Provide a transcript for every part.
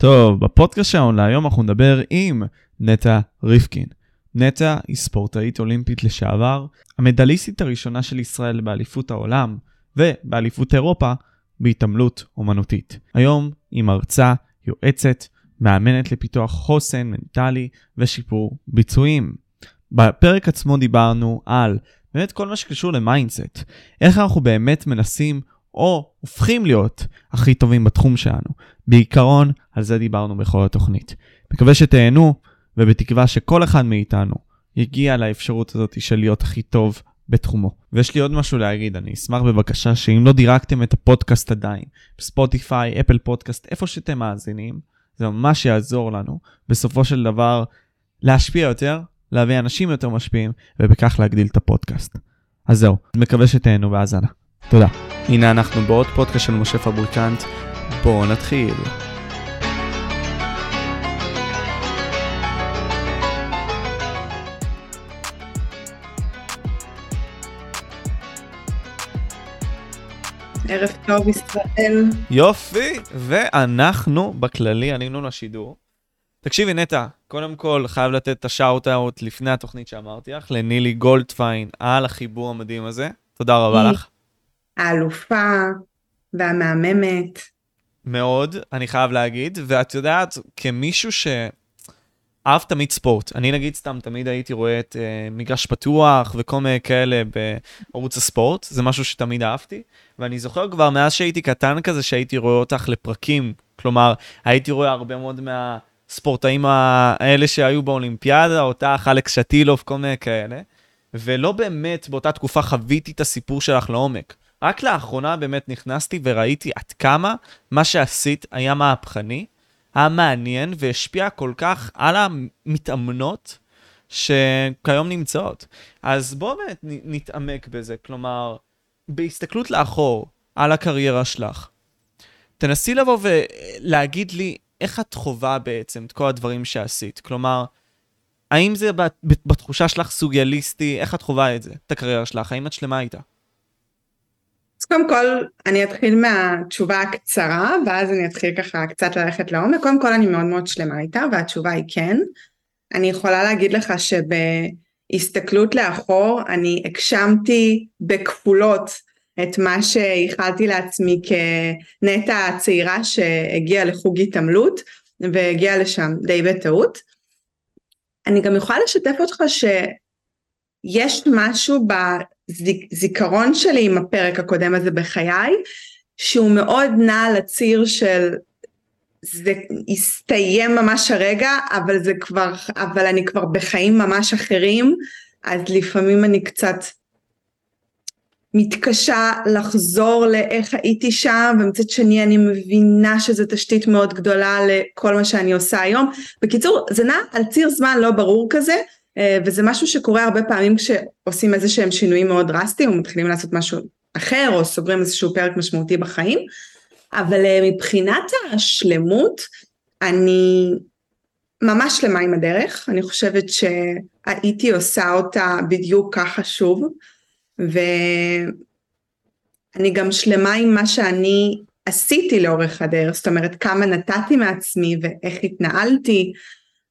טוב, בפודקאסט שלנו להיום אנחנו נדבר עם נטע ריבקין. נטע היא ספורטאית אולימפית לשעבר, המדליסטית הראשונה של ישראל באליפות העולם ובאליפות אירופה בהתעמלות אומנותית. היום היא מרצה, יועצת, מאמנת לפיתוח חוסן מנטלי ושיפור ביצועים. בפרק עצמו דיברנו על באמת כל מה שקשור ל mindset, איך אנחנו באמת מנסים או הופכים להיות הכי טובים בתחום שלנו. בעיקרון, על זה דיברנו בכל התוכנית. מקווה שתהנו, ובתקווה שכל אחד מאיתנו יגיע לאפשרות הזאת של להיות הכי טוב בתחומו. ויש לי עוד משהו להגיד, אני אשמח בבקשה שאם לא דירקתם את הפודקאסט עדיין, בספוטיפיי, אפל פודקאסט, איפה שאתם מאזינים, זה ממש יעזור לנו בסופו של דבר להשפיע יותר, להביא אנשים יותר משפיעים, ובכך להגדיל את הפודקאסט. אז זהו, מקווה שתהנו בהאזנה. תודה. הנה אנחנו בעוד פודקאסט של משה פבריקנט, בואו נתחיל. ערב טוב ישראל. יופי, ואנחנו בכללי עלינו לשידור. תקשיבי נטע, קודם כל חייב לתת את ה shout-out לפני התוכנית שאמרתי לך, לנילי גולדפיין על החיבור המדהים הזה. תודה רבה לך. האלופה והמהממת. מאוד, אני חייב להגיד, ואת יודעת, כמישהו שאהב תמיד ספורט, אני נגיד סתם תמיד הייתי רואה את אה, מגרש פתוח וכל מיני כאלה בערוץ הספורט, זה משהו שתמיד אהבתי, ואני זוכר כבר מאז שהייתי קטן כזה, שהייתי רואה אותך לפרקים, כלומר, הייתי רואה הרבה מאוד מהספורטאים האלה שהיו באולימפיאדה, אותך, אלכס שטילוב, כל מיני כאלה, ולא באמת באותה תקופה חוויתי את הסיפור שלך לעומק. רק לאחרונה באמת נכנסתי וראיתי עד כמה מה שעשית היה מהפכני, היה מעניין והשפיע כל כך על המתאמנות שכיום נמצאות. אז בואו באמת נתעמק בזה, כלומר, בהסתכלות לאחור על הקריירה שלך, תנסי לבוא ולהגיד לי איך את חווה בעצם את כל הדברים שעשית. כלומר, האם זה בתחושה שלך סוגיאליסטי, איך את חווה את זה, את הקריירה שלך, האם את שלמה איתה? קודם כל, אני אתחיל מהתשובה הקצרה, ואז אני אתחיל ככה קצת ללכת לעומק. קודם כל, אני מאוד מאוד שלמה איתה, והתשובה היא כן. אני יכולה להגיד לך שבהסתכלות לאחור, אני הגשמתי בכפולות את מה שאיחלתי לעצמי כנטע הצעירה שהגיעה לחוג התעמלות, והגיעה לשם די בטעות. אני גם יכולה לשתף אותך שיש משהו בזיכרון שלי עם הפרק הקודם הזה בחיי, שהוא מאוד נע על הציר של זה הסתיים ממש הרגע, אבל זה כבר, אבל אני כבר בחיים ממש אחרים, אז לפעמים אני קצת מתקשה לחזור לאיך הייתי שם, ומצד שני אני מבינה שזו תשתית מאוד גדולה לכל מה שאני עושה היום. בקיצור, זה נע על ציר זמן לא ברור כזה, וזה משהו שקורה הרבה פעמים כשעושים איזה שהם שינויים מאוד דרסטיים, או מתחילים לעשות משהו אחר, או סוגרים איזשהו פרק משמעותי בחיים. אבל אה, מבחינת השלמות, אני ממש שלמה עם הדרך, אני חושבת שהייתי עושה אותה בדיוק ככה שוב. ואני גם שלמה עם מה שאני עשיתי לאורך הדרך, זאת אומרת כמה נתתי מעצמי ואיך התנהלתי,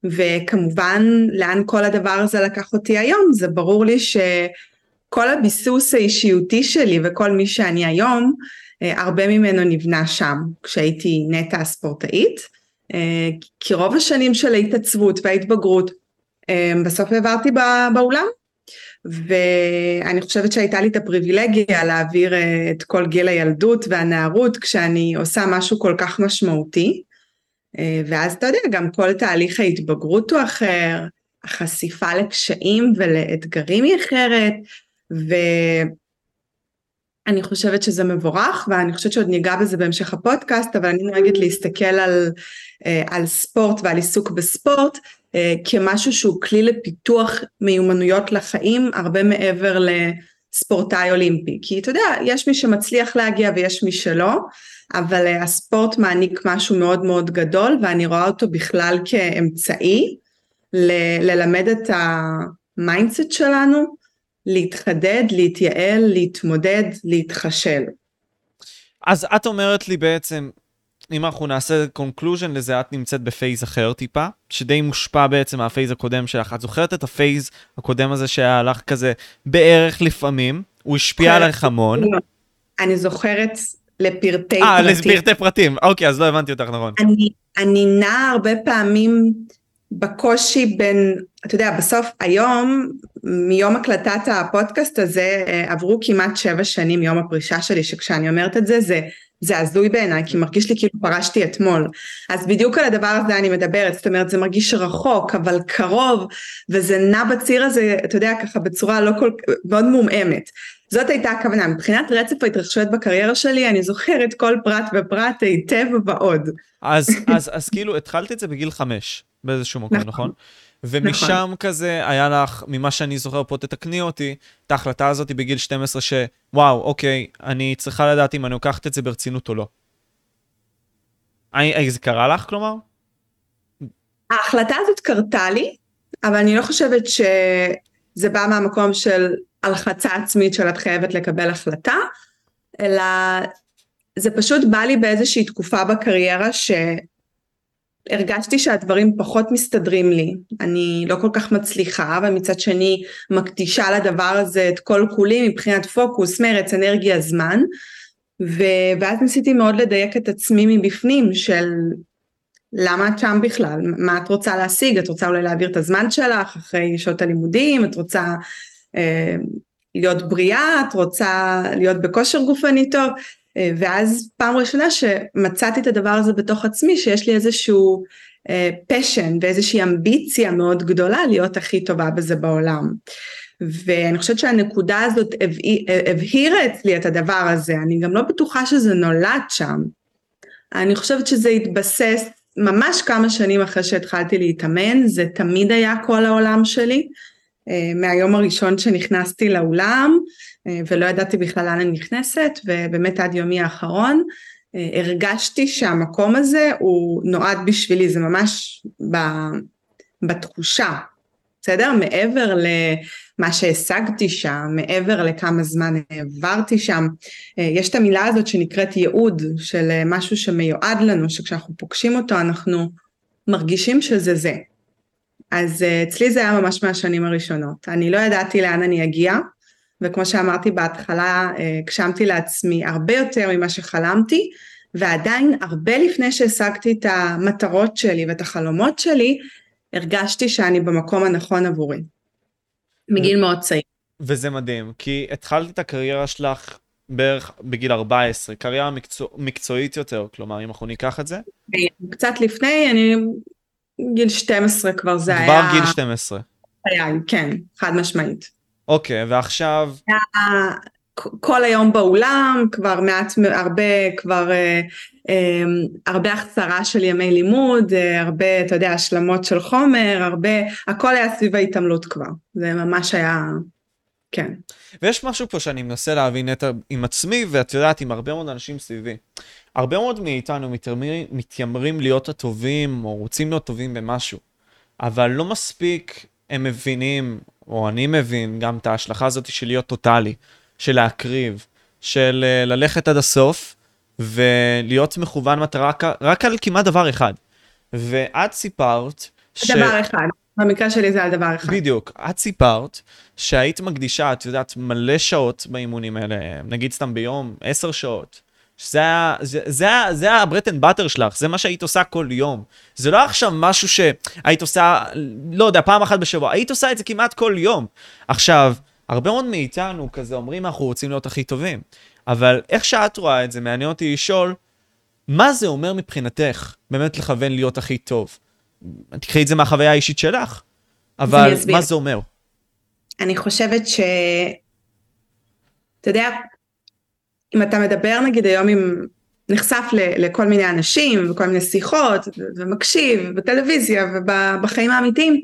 וכמובן לאן כל הדבר הזה לקח אותי היום, זה ברור לי שכל הביסוס האישיותי שלי וכל מי שאני היום, אה, הרבה ממנו נבנה שם, כשהייתי נטע הספורטאית, אה, כי רוב השנים של ההתעצבות וההתבגרות אה, בסוף העברתי באולם, ואני חושבת שהייתה לי את הפריבילגיה להעביר את כל גיל הילדות והנערות כשאני עושה משהו כל כך משמעותי. אה, ואז אתה יודע, גם כל תהליך ההתבגרות הוא אחר, החשיפה לקשיים ולאתגרים היא אחרת, ואני חושבת שזה מבורך, ואני חושבת שעוד ניגע בזה בהמשך הפודקאסט, אבל אני נוהגת להסתכל על, אה, על ספורט ועל עיסוק בספורט, אה, כמשהו שהוא כלי לפיתוח מיומנויות לחיים הרבה מעבר לספורטאי אולימפי. כי אתה יודע, יש מי שמצליח להגיע ויש מי שלא, אבל אה, הספורט מעניק משהו מאוד מאוד גדול ואני רואה אותו בכלל כאמצעי ל- ללמד את ה mindset שלנו, להתחדד, להתייעל, להתמודד, להתחשל. אז את אומרת לי בעצם, אם אנחנו נעשה conclusion לזה, את נמצאת ב phase אחר טיפה, שדי מושפע בעצם מה phase הקודם שלך. את זוכרת את הפייז הקודם הזה שהיה לך כזה בערך לפעמים? הוא השפיע עליך המון. אני זוכרת לפרטי אה, פרטים. אה, לפרטי פרטים. אוקיי, אז לא הבנתי אותך נכון. אני, אני נעה הרבה פעמים בקושי בין, אתה יודע, בסוף היום, מיום הקלטת הפודקאסט הזה, אה, עברו כמעט שבע שנים מיום הפרישה שלי, שכשאני אומרת את זה, זה... זה הזוי בעיניי, כי מרגיש לי כאילו פרשתי אתמול. אז בדיוק על הדבר הזה אני מדברת, זאת אומרת זה מרגיש רחוק, אבל קרוב, וזה נע בציר הזה, אתה יודע, ככה בצורה לא כל כך, מאוד מומעמת. זאת הייתה הכוונה, מבחינת רצף ההתרחשויות בקריירה שלי, אני זוכרת כל פרט ופרט היטב ועוד. אז, אז, אז כאילו התחלת את זה בגיל חמש, באיזשהו מקום, נכון? נכון? ומשם נכון. כזה היה לך, ממה שאני זוכר פה, תתקני אותי, את ההחלטה הזאת בגיל 12 שוואו, אוקיי, אני צריכה לדעת אם אני לוקחת את זה ברצינות או לא. אני, זה קרה לך, כלומר? ההחלטה הזאת קרתה לי, אבל אני לא חושבת שזה בא מהמקום של הלחצה עצמית של את חייבת לקבל החלטה, אלא זה פשוט בא לי באיזושהי תקופה בקריירה ש... הרגשתי שהדברים פחות מסתדרים לי, אני לא כל כך מצליחה ומצד שני מקדישה לדבר הזה את כל כולי מבחינת פוקוס, מרץ, אנרגיה, זמן. ו... ואז ניסיתי מאוד לדייק את עצמי מבפנים של למה את שם בכלל, מה את רוצה להשיג, את רוצה אולי להעביר את הזמן שלך אחרי שעות הלימודים, את רוצה להיות בריאה, את רוצה להיות בכושר גופני טוב, אה, ואז פעם ראשונה שמצאתי את הדבר הזה בתוך עצמי, שיש לי איזשהו פשן אה, ואיזושהי אמביציה מאוד גדולה להיות הכי טובה בזה בעולם. ואני חושבת שהנקודה הזאת הבהירה אצלי את הדבר הזה, אני גם לא בטוחה שזה נולד שם. אני חושבת שזה התבסס ממש כמה שנים אחרי שהתחלתי להתאמן, זה תמיד היה כל העולם שלי. אה, מהיום הראשון שנכנסתי לאולם, אה, ולא ידעתי בכלל לאן אני נכנסת, ובאמת עד יומי האחרון אה, הרגשתי שהמקום הזה הוא נועד בשבילי, זה ממש ב, בתחושה, בסדר? מעבר למה שהשגתי שם, מעבר לכמה זמן העברתי שם, יש את המילה הזאת שנקראת ייעוד, של משהו שמיועד לנו, שכשאנחנו פוגשים אותו אנחנו מרגישים שזה זה. אז אצלי זה היה ממש מהשנים הראשונות. אני לא ידעתי לאן אני אגיע, וכמו שאמרתי בהתחלה, אה, הגשמתי לעצמי הרבה יותר ממה שחלמתי, ועדיין הרבה לפני שהשגתי את המטרות שלי ואת החלומות שלי, הרגשתי שאני במקום הנכון עבורי. מגיל מאוד צעיר. וזה מדהים, כי התחלת את הקריירה שלך בערך בגיל 14, קריירה מקצוע, מקצועית יותר, כלומר, אם אנחנו ניקח את זה? קצת לפני, אני... גיל 12 כבר זה כבר היה... כבר גיל 12. היה, כן, חד משמעית. אוקיי, ועכשיו... כל היום באולם, כבר מעט, הרבה, כבר אה, אה, הרבה החסרה של ימי לימוד, אה, הרבה, אתה יודע, השלמות של חומר, הרבה, הכל היה סביב ההתעמלות כבר, זה ממש היה, כן. ויש משהו פה שאני מנסה להבין את, עם עצמי, ואת יודעת, עם הרבה מאוד אנשים סביבי. הרבה מאוד מאיתנו מתיימרים, מתיימרים להיות הטובים, או רוצים להיות טובים במשהו, אבל לא מספיק הם מבינים, או אני מבין, גם את ההשלכה הזאת של להיות טוטאלי, של להקריב, של uh, ללכת עד הסוף, ולהיות מכוון מטרה רק, רק על כמעט דבר אחד. ואת סיפרת... ש... דבר אחד. במקרה שלי זה על דבר אחד. בדיוק. את סיפרת שהיית מקדישה, את יודעת, מלא שעות באימונים האלה, נגיד סתם ביום, עשר שעות, שזה היה, זה, זה, זה, הברט אנד באטר שלך, זה מה שהיית עושה כל יום. זה לא עכשיו משהו שהיית עושה, לא יודע, פעם אחת בשבוע, היית עושה את זה כמעט כל יום. עכשיו, הרבה מאוד מאיתנו כזה אומרים, אנחנו רוצים להיות הכי טובים. אבל איך שאת רואה את זה, מעניין אותי לשאול, מה זה אומר מבחינתך באמת לכוון להיות הכי טוב? תקחי את זה מהחוויה האישית שלך, אבל מה זה אומר? אני חושבת ש... אתה יודע, אם אתה מדבר נגיד היום עם, נחשף ל, לכל מיני אנשים וכל מיני שיחות ומקשיב בטלוויזיה ובחיים האמיתיים,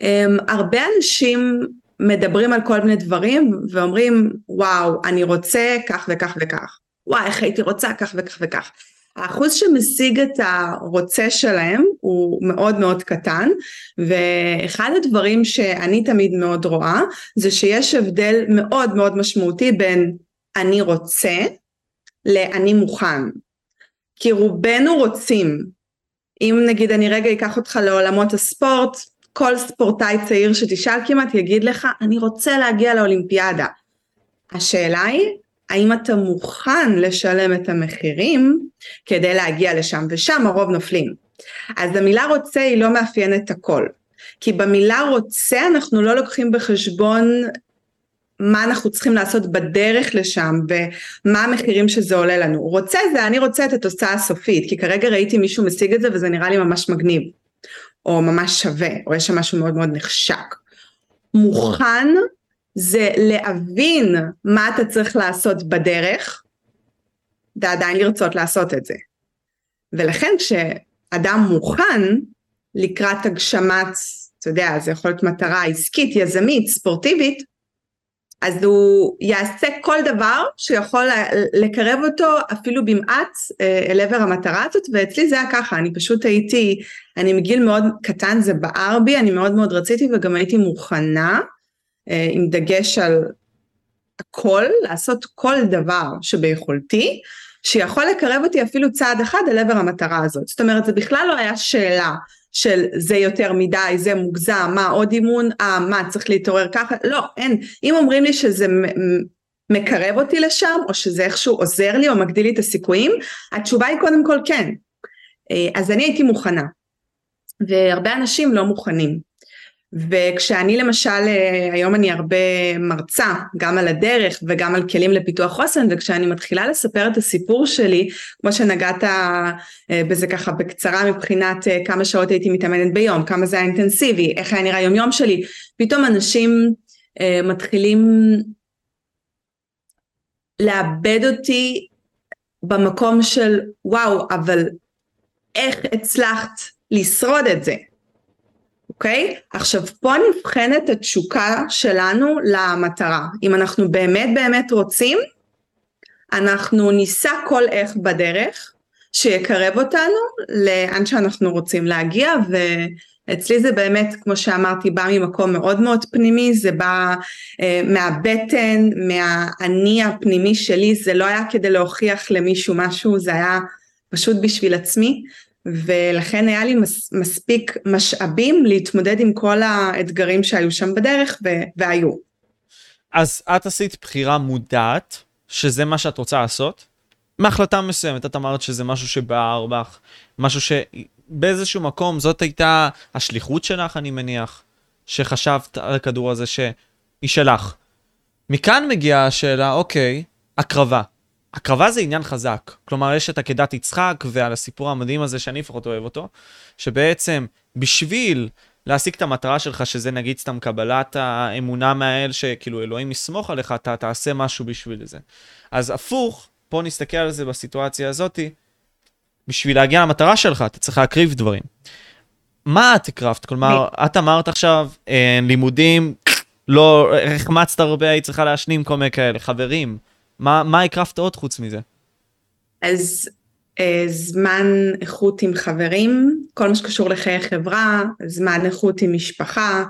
אמ, הרבה אנשים מדברים על כל מיני דברים ואומרים וואו אני רוצה כך וכך וכך, וואי איך הייתי רוצה כך וכך וכך. האחוז שמשיג את הרוצה שלהם הוא מאוד מאוד קטן ואחד הדברים שאני תמיד מאוד רואה זה שיש הבדל מאוד מאוד משמעותי בין אני רוצה ל"אני מוכן". כי רובנו רוצים. אם נגיד אני רגע אקח אותך לעולמות הספורט, כל ספורטאי צעיר שתשאל כמעט יגיד לך, אני רוצה להגיע לאולימפיאדה. השאלה היא, האם אתה מוכן לשלם את המחירים כדי להגיע לשם, ושם הרוב נופלים. אז המילה רוצה היא לא מאפיינת הכל. כי במילה רוצה אנחנו לא לוקחים בחשבון מה אנחנו צריכים לעשות בדרך לשם ומה המחירים שזה עולה לנו. רוצה זה אני רוצה את התוצאה הסופית, כי כרגע ראיתי מישהו משיג את זה וזה נראה לי ממש מגניב, או ממש שווה, או יש שם משהו מאוד מאוד נחשק. מוכן זה להבין מה אתה צריך לעשות בדרך, ועדיין לרצות לעשות את זה. ולכן כשאדם מוכן לקראת הגשמת, אתה יודע, זה יכול להיות מטרה עסקית, יזמית, ספורטיבית, אז הוא יעשה כל דבר שיכול לקרב אותו אפילו במעט אה, אל עבר המטרה הזאת ואצלי זה היה ככה אני פשוט הייתי אני מגיל מאוד קטן זה בער בי אני מאוד מאוד רציתי וגם הייתי מוכנה אה, עם דגש על הכל לעשות כל דבר שביכולתי שיכול לקרב אותי אפילו צעד אחד אל עבר המטרה הזאת. זאת אומרת זה בכלל לא היה שאלה של זה יותר מדי, זה מוגזם, מה עוד אימון, אה מה צריך להתעורר ככה, לא אין, אם אומרים לי שזה מקרב אותי לשם או שזה איכשהו עוזר לי או מגדיל לי את הסיכויים, התשובה היא קודם כל כן, אה, אז אני הייתי מוכנה. והרבה אנשים לא מוכנים וכשאני למשל, אה, היום אני הרבה מרצה, גם על הדרך וגם על כלים לפיתוח חוסן, וכשאני מתחילה לספר את הסיפור שלי, כמו שנגעת אה, בזה ככה בקצרה מבחינת אה, כמה שעות הייתי מתאמנת ביום, כמה זה היה אינטנסיבי, איך היה נראה יום יום שלי, פתאום אנשים מתחילים לאבד אותי במקום של וואו, אבל איך הצלחת לשרוד את זה? אוקיי? עכשיו פה נבחנת התשוקה שלנו למטרה. אם אנחנו באמת באמת רוצים, אנחנו ניסע כל איך בדרך שיקרב אותנו לאן שאנחנו רוצים להגיע ואצלי זה באמת כמו שאמרתי בא ממקום מאוד מאוד פנימי זה בא אה, מהבטן מהאני הפנימי שלי זה לא היה כדי להוכיח למישהו משהו זה היה פשוט בשביל עצמי ולכן היה לי מס, מספיק משאבים להתמודד עם כל האתגרים שהיו שם בדרך ו- והיו. אז את עשית בחירה מודעת, שזה מה שאת רוצה לעשות? מהחלטה מסוימת, את אמרת שזה משהו שבער בך, משהו שבאיזשהו מקום זאת הייתה השליחות שלך, אני מניח, שחשבת על הכדור הזה שהיא שלך. מכאן מגיעה השאלה, אוקיי, הקרבה. הקרבה זה עניין חזק. כלומר, יש את עקדת יצחק ועל הסיפור המדהים הזה שאני לפחות אוהב אותו, שבעצם בשביל להשיג את המטרה שלך, שזה נגיד סתם קבלת האמונה מהאל, שכאילו אלוהים יסמוך עליך, אתה תעשה משהו בשביל זה. אז הפוך, פה נסתכל על זה בסיטואציה הזאתי, בשביל להגיע למטרה שלך, אתה צריך להקריב דברים. מה את הקרבת? כלומר, את אמרת עכשיו, אה, לימודים, לא, החמצת הרבה, היית צריכה להשנים כל מיני כאלה, חברים. מה, מה הקרבת עוד חוץ מזה? אז אה, זמן איכות עם חברים, כל מה שקשור לחיי חברה, זמן איכות עם משפחה,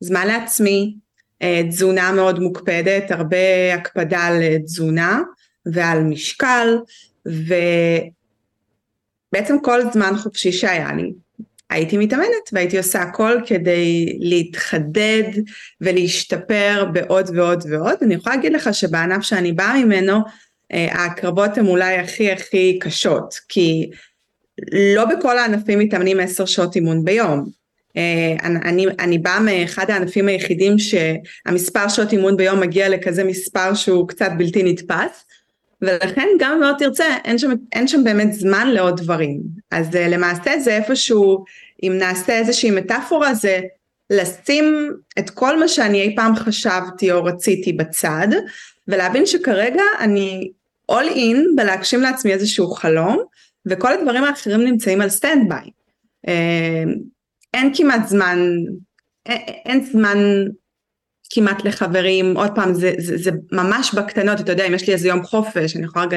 זמן לעצמי, אה, תזונה מאוד מוקפדת, הרבה הקפדה על תזונה ועל משקל, ובעצם כל זמן חופשי שהיה לי, הייתי מתאמנת והייתי עושה הכל כדי להתחדד ולהשתפר בעוד ועוד ועוד. אני יכולה להגיד לך שבענף שאני באה ממנו, אה, ההקרבות הן אולי הכי הכי קשות, כי לא בכל הענפים מתאמנים עשר שעות אימון ביום. אה, אני, אני באה מאחד הענפים היחידים שהמספר שעות אימון ביום מגיע לכזה מספר שהוא קצת בלתי נתפס. ולכן גם אם לא תרצה אין שם, אין שם באמת זמן לעוד דברים אז אה, למעשה זה איפשהו אם נעשה איזושהי מטאפורה זה לשים את כל מה שאני אי פעם חשבתי או רציתי בצד ולהבין שכרגע אני all in בלהגשים לעצמי איזשהו חלום וכל הדברים האחרים נמצאים על standby. אה, אין כמעט זמן, אין, אין זמן כמעט לחברים, עוד פעם זה, זה, זה ממש בקטנות, אתה יודע אם יש לי איזה יום חופש אני יכולה רגע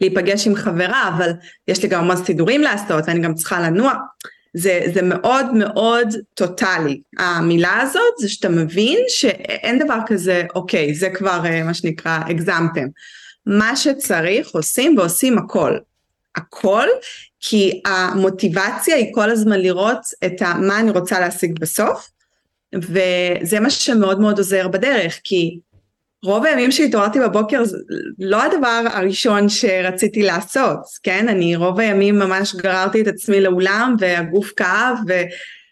להיפגש עם חברה אבל יש לי גם המון סידורים לעשות ואני גם צריכה לנוע, זה, זה מאוד מאוד טוטאלי, המילה הזאת זה שאתה מבין שאין דבר כזה אוקיי זה כבר אה, מה שנקרא הגזמתם, מה שצריך עושים ועושים הכל. הכל, כי המוטיבציה היא כל הזמן לראות את מה אני רוצה להשיג בסוף, וזה מה שמאוד מאוד עוזר בדרך, כי רוב הימים שהתעוררתי בבוקר זה לא הדבר הראשון שרציתי לעשות, כן? אני רוב הימים ממש גררתי את עצמי לאולם והגוף כאב ו...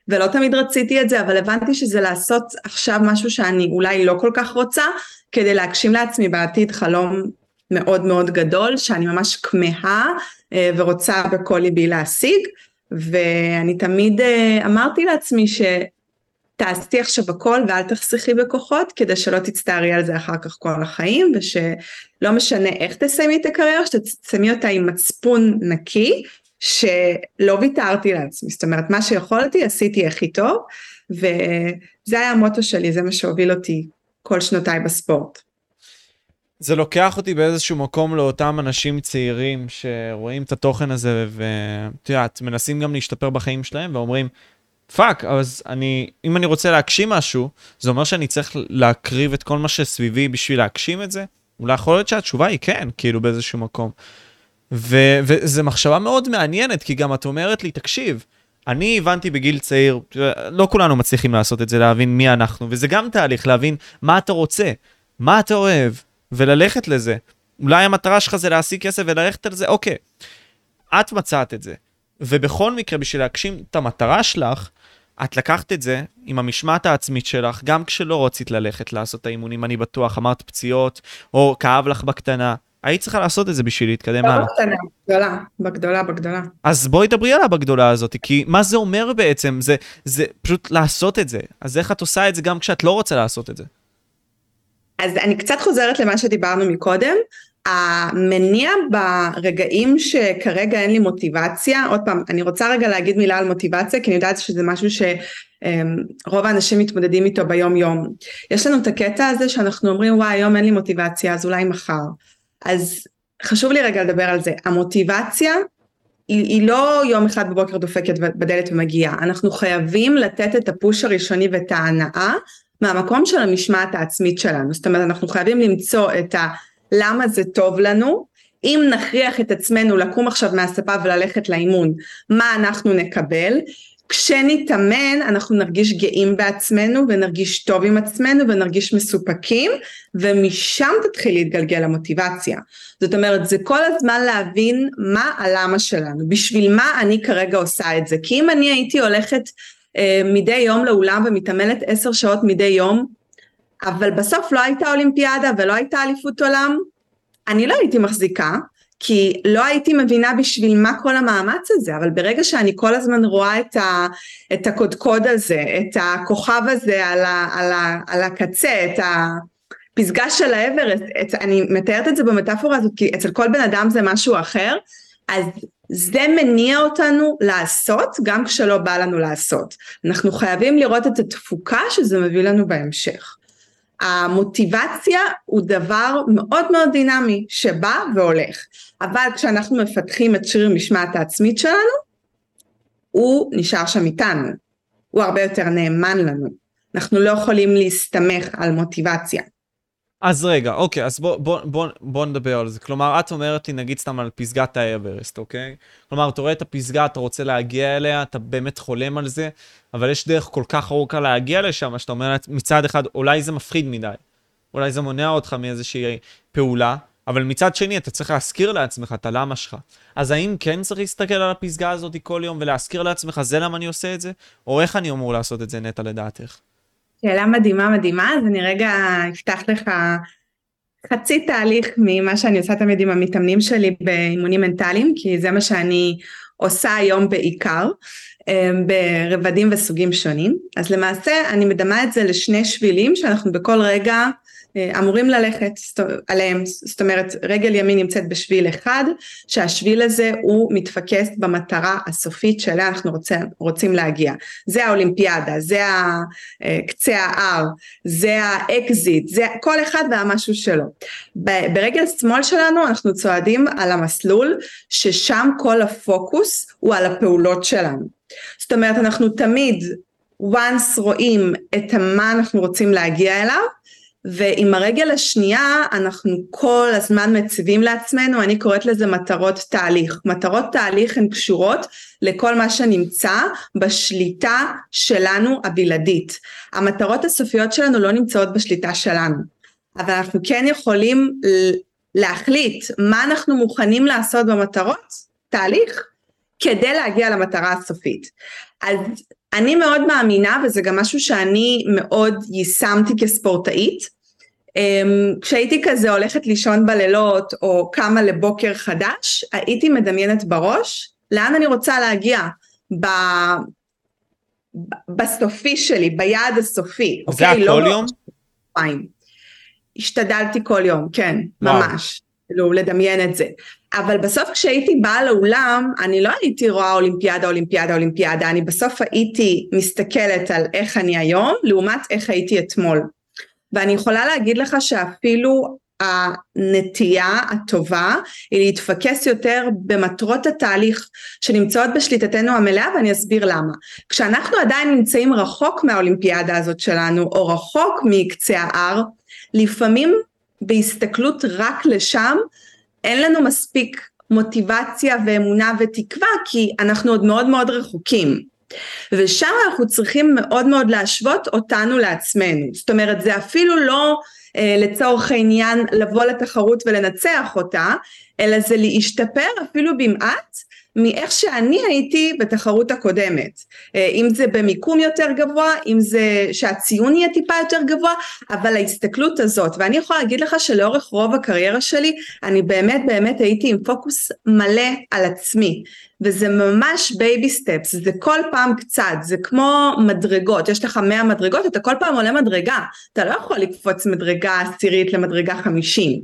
ולא תמיד רציתי את זה, אבל הבנתי שזה לעשות עכשיו משהו שאני אולי לא כל כך רוצה, כדי להגשים לעצמי בעתיד חלום מאוד מאוד גדול, שאני ממש כמהה אה, ורוצה בכל ליבי להשיג, ואני תמיד אה, אמרתי לעצמי ש... תעשי עכשיו הכל ואל תחסכי בכוחות כדי שלא תצטערי על זה אחר כך כל החיים ושלא משנה איך תסיימי את הקריירה שתסיימי אותה עם מצפון נקי שלא ויתרתי לעצמי זאת אומרת מה שיכולתי עשיתי הכי טוב וזה היה המוטו שלי זה מה שהוביל אותי כל שנותיי בספורט. זה לוקח אותי באיזשהו מקום לאותם אנשים צעירים שרואים את התוכן הזה ואת יודעת מנסים גם להשתפר בחיים שלהם ואומרים fuck, אז אני, אם אני רוצה להגשים משהו, זה אומר שאני צריך להקריב את כל מה שסביבי בשביל להגשים את זה? אולי יכול להיות שהתשובה היא כן, כאילו באיזשהו מקום. ו- וזו מחשבה מאוד מעניינת, כי גם את אומרת לי, תקשיב, אני הבנתי בגיל צעיר, לא כולנו מצליחים לעשות את זה, להבין מי אנחנו, וזה גם תהליך, להבין מה אתה רוצה, מה אתה אוהב, וללכת לזה. אולי המטרה שלך זה להשיג כסף וללכת על זה, אוקיי. את מצאת את זה. ובכל מקרה, בשביל להגשים את המטרה שלך, את לקחת את זה עם המשמעת העצמית שלך, גם כשלא רצית ללכת לעשות את האימונים, אני בטוח, אמרת פציעות, או כאב לך בקטנה. היית צריכה לעשות את זה בשביל להתקדם הלאה. לא בקטנה, בגדולה, בגדולה, בגדולה. אז בואי דברי עליה בגדולה הזאת, כי מה זה אומר בעצם? זה, זה פשוט לעשות את זה. אז איך את עושה את זה גם כשאת לא רוצה לעשות את זה? אז אני קצת חוזרת למה שדיברנו מקודם. המניע ברגעים שכרגע אין לי מוטיבציה, עוד פעם, אני רוצה רגע להגיד מילה על מוטיבציה, כי אני יודעת שזה משהו שרוב האנשים מתמודדים איתו ביום יום. יש לנו את הקטע הזה שאנחנו אומרים, וואי, היום אין לי מוטיבציה, אז אולי מחר. אז חשוב לי רגע לדבר על זה. המוטיבציה היא, היא לא יום אחד בבוקר דופקת בדלת ומגיעה, אנחנו חייבים לתת את הפוש הראשוני ואת ההנאה מהמקום של המשמעת העצמית שלנו. זאת אומרת, אנחנו חייבים למצוא את ה... למה זה טוב לנו, אם נכריח את עצמנו לקום עכשיו מהספה וללכת לאימון, מה אנחנו נקבל? כשנתאמן אנחנו נרגיש גאים בעצמנו ונרגיש טוב עם עצמנו ונרגיש מסופקים ומשם תתחיל להתגלגל המוטיבציה. זאת אומרת זה כל הזמן להבין מה הלמה שלנו, בשביל מה אני כרגע עושה את זה. כי אם אני הייתי הולכת אה, מדי יום לאולם ומתאמנת עשר שעות מדי יום אבל בסוף לא הייתה אולימפיאדה ולא הייתה אליפות עולם, אני לא הייתי מחזיקה, כי לא הייתי מבינה בשביל מה כל המאמץ הזה, אבל ברגע שאני כל הזמן רואה את, ה, את הקודקוד הזה, את הכוכב הזה על, ה, על, ה, על הקצה, את הפסגה של האברסט, את, אני מתארת את זה במטאפורה הזאת, כי אצל כל בן אדם זה משהו אחר, אז זה מניע אותנו לעשות גם כשלא בא לנו לעשות. אנחנו חייבים לראות את התפוקה שזה מביא לנו בהמשך. המוטיבציה הוא דבר מאוד מאוד דינמי שבא והולך, אבל כשאנחנו מפתחים את שריר משמעת העצמית שלנו, הוא נשאר שם איתנו, הוא הרבה יותר נאמן לנו, אנחנו לא יכולים להסתמך על מוטיבציה. אז רגע, אוקיי, אז בוא, בוא, בוא, בוא נדבר על זה. כלומר, את אומרת לי, נגיד סתם על פסגת האברסט, אוקיי? כלומר, אתה רואה את הפסגה, אתה רוצה להגיע אליה, אתה באמת חולם על זה, אבל יש דרך כל כך ארוכה להגיע לשם, שאתה אומר מצד אחד, אולי זה מפחיד מדי, אולי זה מונע אותך מאיזושהי פעולה, אבל מצד שני, אתה צריך להזכיר לעצמך את הלמה שלך. אז האם כן צריך להסתכל על הפסגה הזאת כל יום ולהזכיר לעצמך, זה למה אני עושה את זה? או איך אני אמור לעשות את זה, נטע, לדעתך? שאלה מדהימה מדהימה, אז אני רגע אפתח לך חצי תהליך ממה שאני עושה תמיד עם המתאמנים שלי באימונים מנטליים, כי זה מה שאני עושה היום בעיקר, ברבדים וסוגים שונים. אז למעשה אני מדמה את זה לשני שבילים שאנחנו בכל רגע אמורים ללכת עליהם, זאת אומרת רגל ימין נמצאת בשביל אחד, שהשביל הזה הוא מתפקס במטרה הסופית שאליה אנחנו רוצים, רוצים להגיע. זה האולימפיאדה, זה אה, קצה ההר, זה האקזיט, זה כל אחד והמשהו שלו. ברגל שמאל שלנו אנחנו צועדים על המסלול ששם כל הפוקוס הוא על הפעולות שלנו. זאת אומרת אנחנו תמיד once רואים את מה אנחנו רוצים להגיע אליו ועם הרגל השנייה אנחנו כל הזמן מציבים לעצמנו, אני קוראת לזה מטרות תהליך. מטרות תהליך הן קשורות לכל מה שנמצא בשליטה שלנו הבלעדית. המטרות הסופיות שלנו לא נמצאות בשליטה שלנו, אבל אנחנו כן יכולים להחליט מה אנחנו מוכנים לעשות במטרות, תהליך, כדי להגיע למטרה הסופית. אז אני מאוד מאמינה, וזה גם משהו שאני מאוד יישמתי כספורטאית, אמ, כשהייתי כזה הולכת לישון בלילות או קמה לבוקר חדש, הייתי מדמיינת בראש לאן אני רוצה להגיע ב... בסופי שלי, ביעד הסופי. זה אוקיי? היה כל לא יום? השתדלתי כל יום, כן, וואו. ממש. כאילו לדמיין את זה. אבל בסוף כשהייתי באה לאולם, אני לא הייתי רואה אולימפיאדה, אולימפיאדה, אולימפיאדה, אני בסוף הייתי מסתכלת על איך אני היום, לעומת איך הייתי אתמול. ואני יכולה להגיד לך שאפילו הנטייה הטובה היא להתפקס יותר במטרות התהליך שנמצאות בשליטתנו המלאה ואני אסביר למה. כשאנחנו עדיין נמצאים רחוק מהאולימפיאדה הזאת שלנו או רחוק מקצה ההר, לפעמים בהסתכלות רק לשם אין לנו מספיק מוטיבציה ואמונה ותקווה כי אנחנו עוד מאוד מאוד רחוקים. ושם אנחנו צריכים מאוד מאוד להשוות אותנו לעצמנו. זאת אומרת זה אפילו לא אה, לצורך העניין לבוא לתחרות ולנצח אותה, אלא זה להשתפר אפילו במעט מאיך שאני הייתי בתחרות הקודמת. אה, אם זה במיקום יותר גבוה, אם זה שהציון יהיה טיפה יותר גבוה, אבל ההסתכלות הזאת, ואני יכולה להגיד לך שלאורך רוב הקריירה שלי, אני באמת באמת הייתי עם פוקוס מלא על עצמי. וזה ממש baby steps, זה כל פעם קצת, זה כמו מדרגות, יש לך 100 מדרגות, אתה כל פעם עולה מדרגה, אתה לא יכול לקפוץ מדרגה עשירית למדרגה חמישים.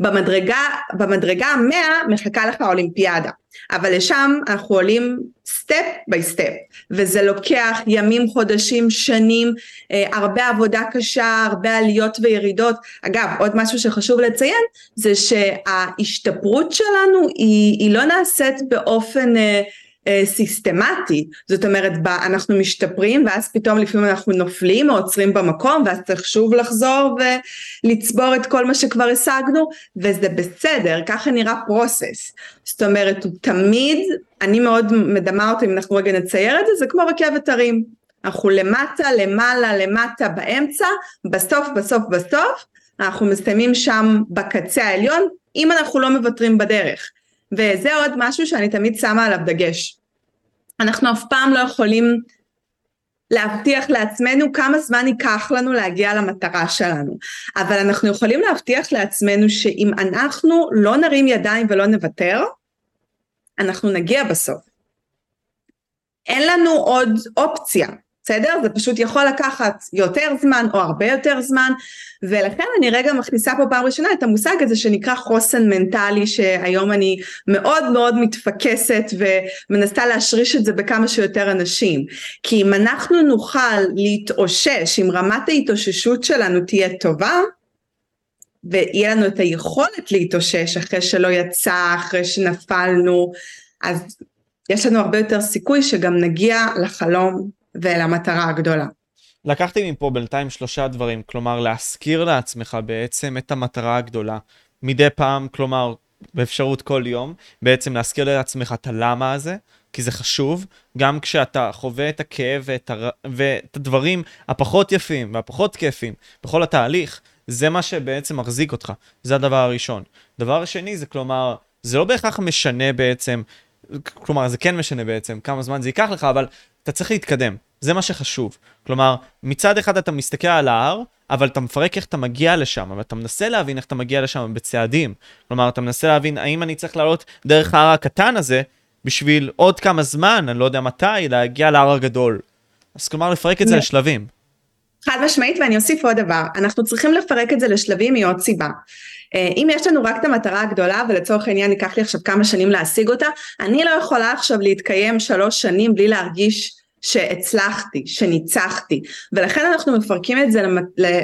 במדרגה, במדרגה המאה מחכה לך אולימפיאדה. אבל לשם אנחנו עולים step by step וזה לוקח ימים חודשים שנים אה, הרבה עבודה קשה הרבה עליות וירידות. אגב עוד משהו שחשוב לציין זה שההשתפרות שלנו היא, היא לא נעשית באופן אה, סיסטמטי, זאת אומרת אנחנו משתפרים ואז פתאום לפעמים אנחנו נופלים או עוצרים במקום ואז צריך שוב לחזור ולצבור את כל מה שכבר השגנו וזה בסדר, ככה נראה פרוסס, זאת אומרת הוא תמיד, אני מאוד מדמה אותו אם אנחנו רגע נצייר את זה, זה כמו רכבת הרים, אנחנו למטה, למעלה, למטה, באמצע, בסוף, בסוף, בסוף, אנחנו מסיימים שם בקצה העליון, אם אנחנו לא מוותרים בדרך. וזה עוד משהו שאני תמיד שמה עליו דגש. אנחנו אף פעם לא יכולים להבטיח לעצמנו כמה זמן ייקח לנו להגיע למטרה שלנו, אבל אנחנו יכולים להבטיח לעצמנו שאם אנחנו לא נרים ידיים ולא נוותר, אנחנו נגיע בסוף. אין לנו עוד אופציה. בסדר? זה פשוט יכול לקחת יותר זמן או הרבה יותר זמן ולכן אני רגע מכניסה פה פעם ראשונה את המושג הזה שנקרא חוסן מנטלי שהיום אני מאוד מאוד מתפקסת ומנסה להשריש את זה בכמה שיותר אנשים כי אם אנחנו נוכל להתאושש אם רמת ההתאוששות שלנו תהיה טובה ויהיה לנו את היכולת להתאושש אחרי שלא יצא אחרי שנפלנו אז יש לנו הרבה יותר סיכוי שגם נגיע לחלום ולמטרה הגדולה. לקחתי מפה בינתיים שלושה דברים, כלומר להזכיר לעצמך בעצם את המטרה הגדולה. מדי פעם, כלומר, באפשרות כל יום, בעצם להזכיר לעצמך את הלמה הזה, כי זה חשוב, גם כשאתה חווה את הכאב ואת, הר... ואת הדברים הפחות יפים והפחות כיפים בכל התהליך, זה מה שבעצם מחזיק אותך, זה הדבר הראשון. דבר שני זה כלומר, זה לא בהכרח משנה בעצם, כלומר זה כן משנה בעצם כמה זמן זה ייקח לך, אבל אתה צריך להתקדם, זה מה שחשוב. כלומר, מצד אחד אתה מסתכל על ההר, אבל אתה מפרק איך אתה מגיע לשם, ואתה מנסה להבין איך אתה מגיע לשם בצעדים. כלומר, אתה מנסה להבין האם אני צריך לעלות דרך ההר הקטן הזה, בשביל עוד כמה זמן, אני לא יודע מתי, להגיע להר הגדול. אז כלומר, לפרק את זה לשלבים. חד משמעית, ואני אוסיף עוד דבר, אנחנו צריכים לפרק את זה לשלבים מעוד סיבה. אה, אם יש לנו רק את המטרה הגדולה ולצורך העניין ייקח לי עכשיו כמה שנים להשיג אותה, אני לא יכולה עכשיו להתקיים שלוש שנים בלי להרגיש שהצלחתי, שניצחתי, ולכן אנחנו מפרקים את זה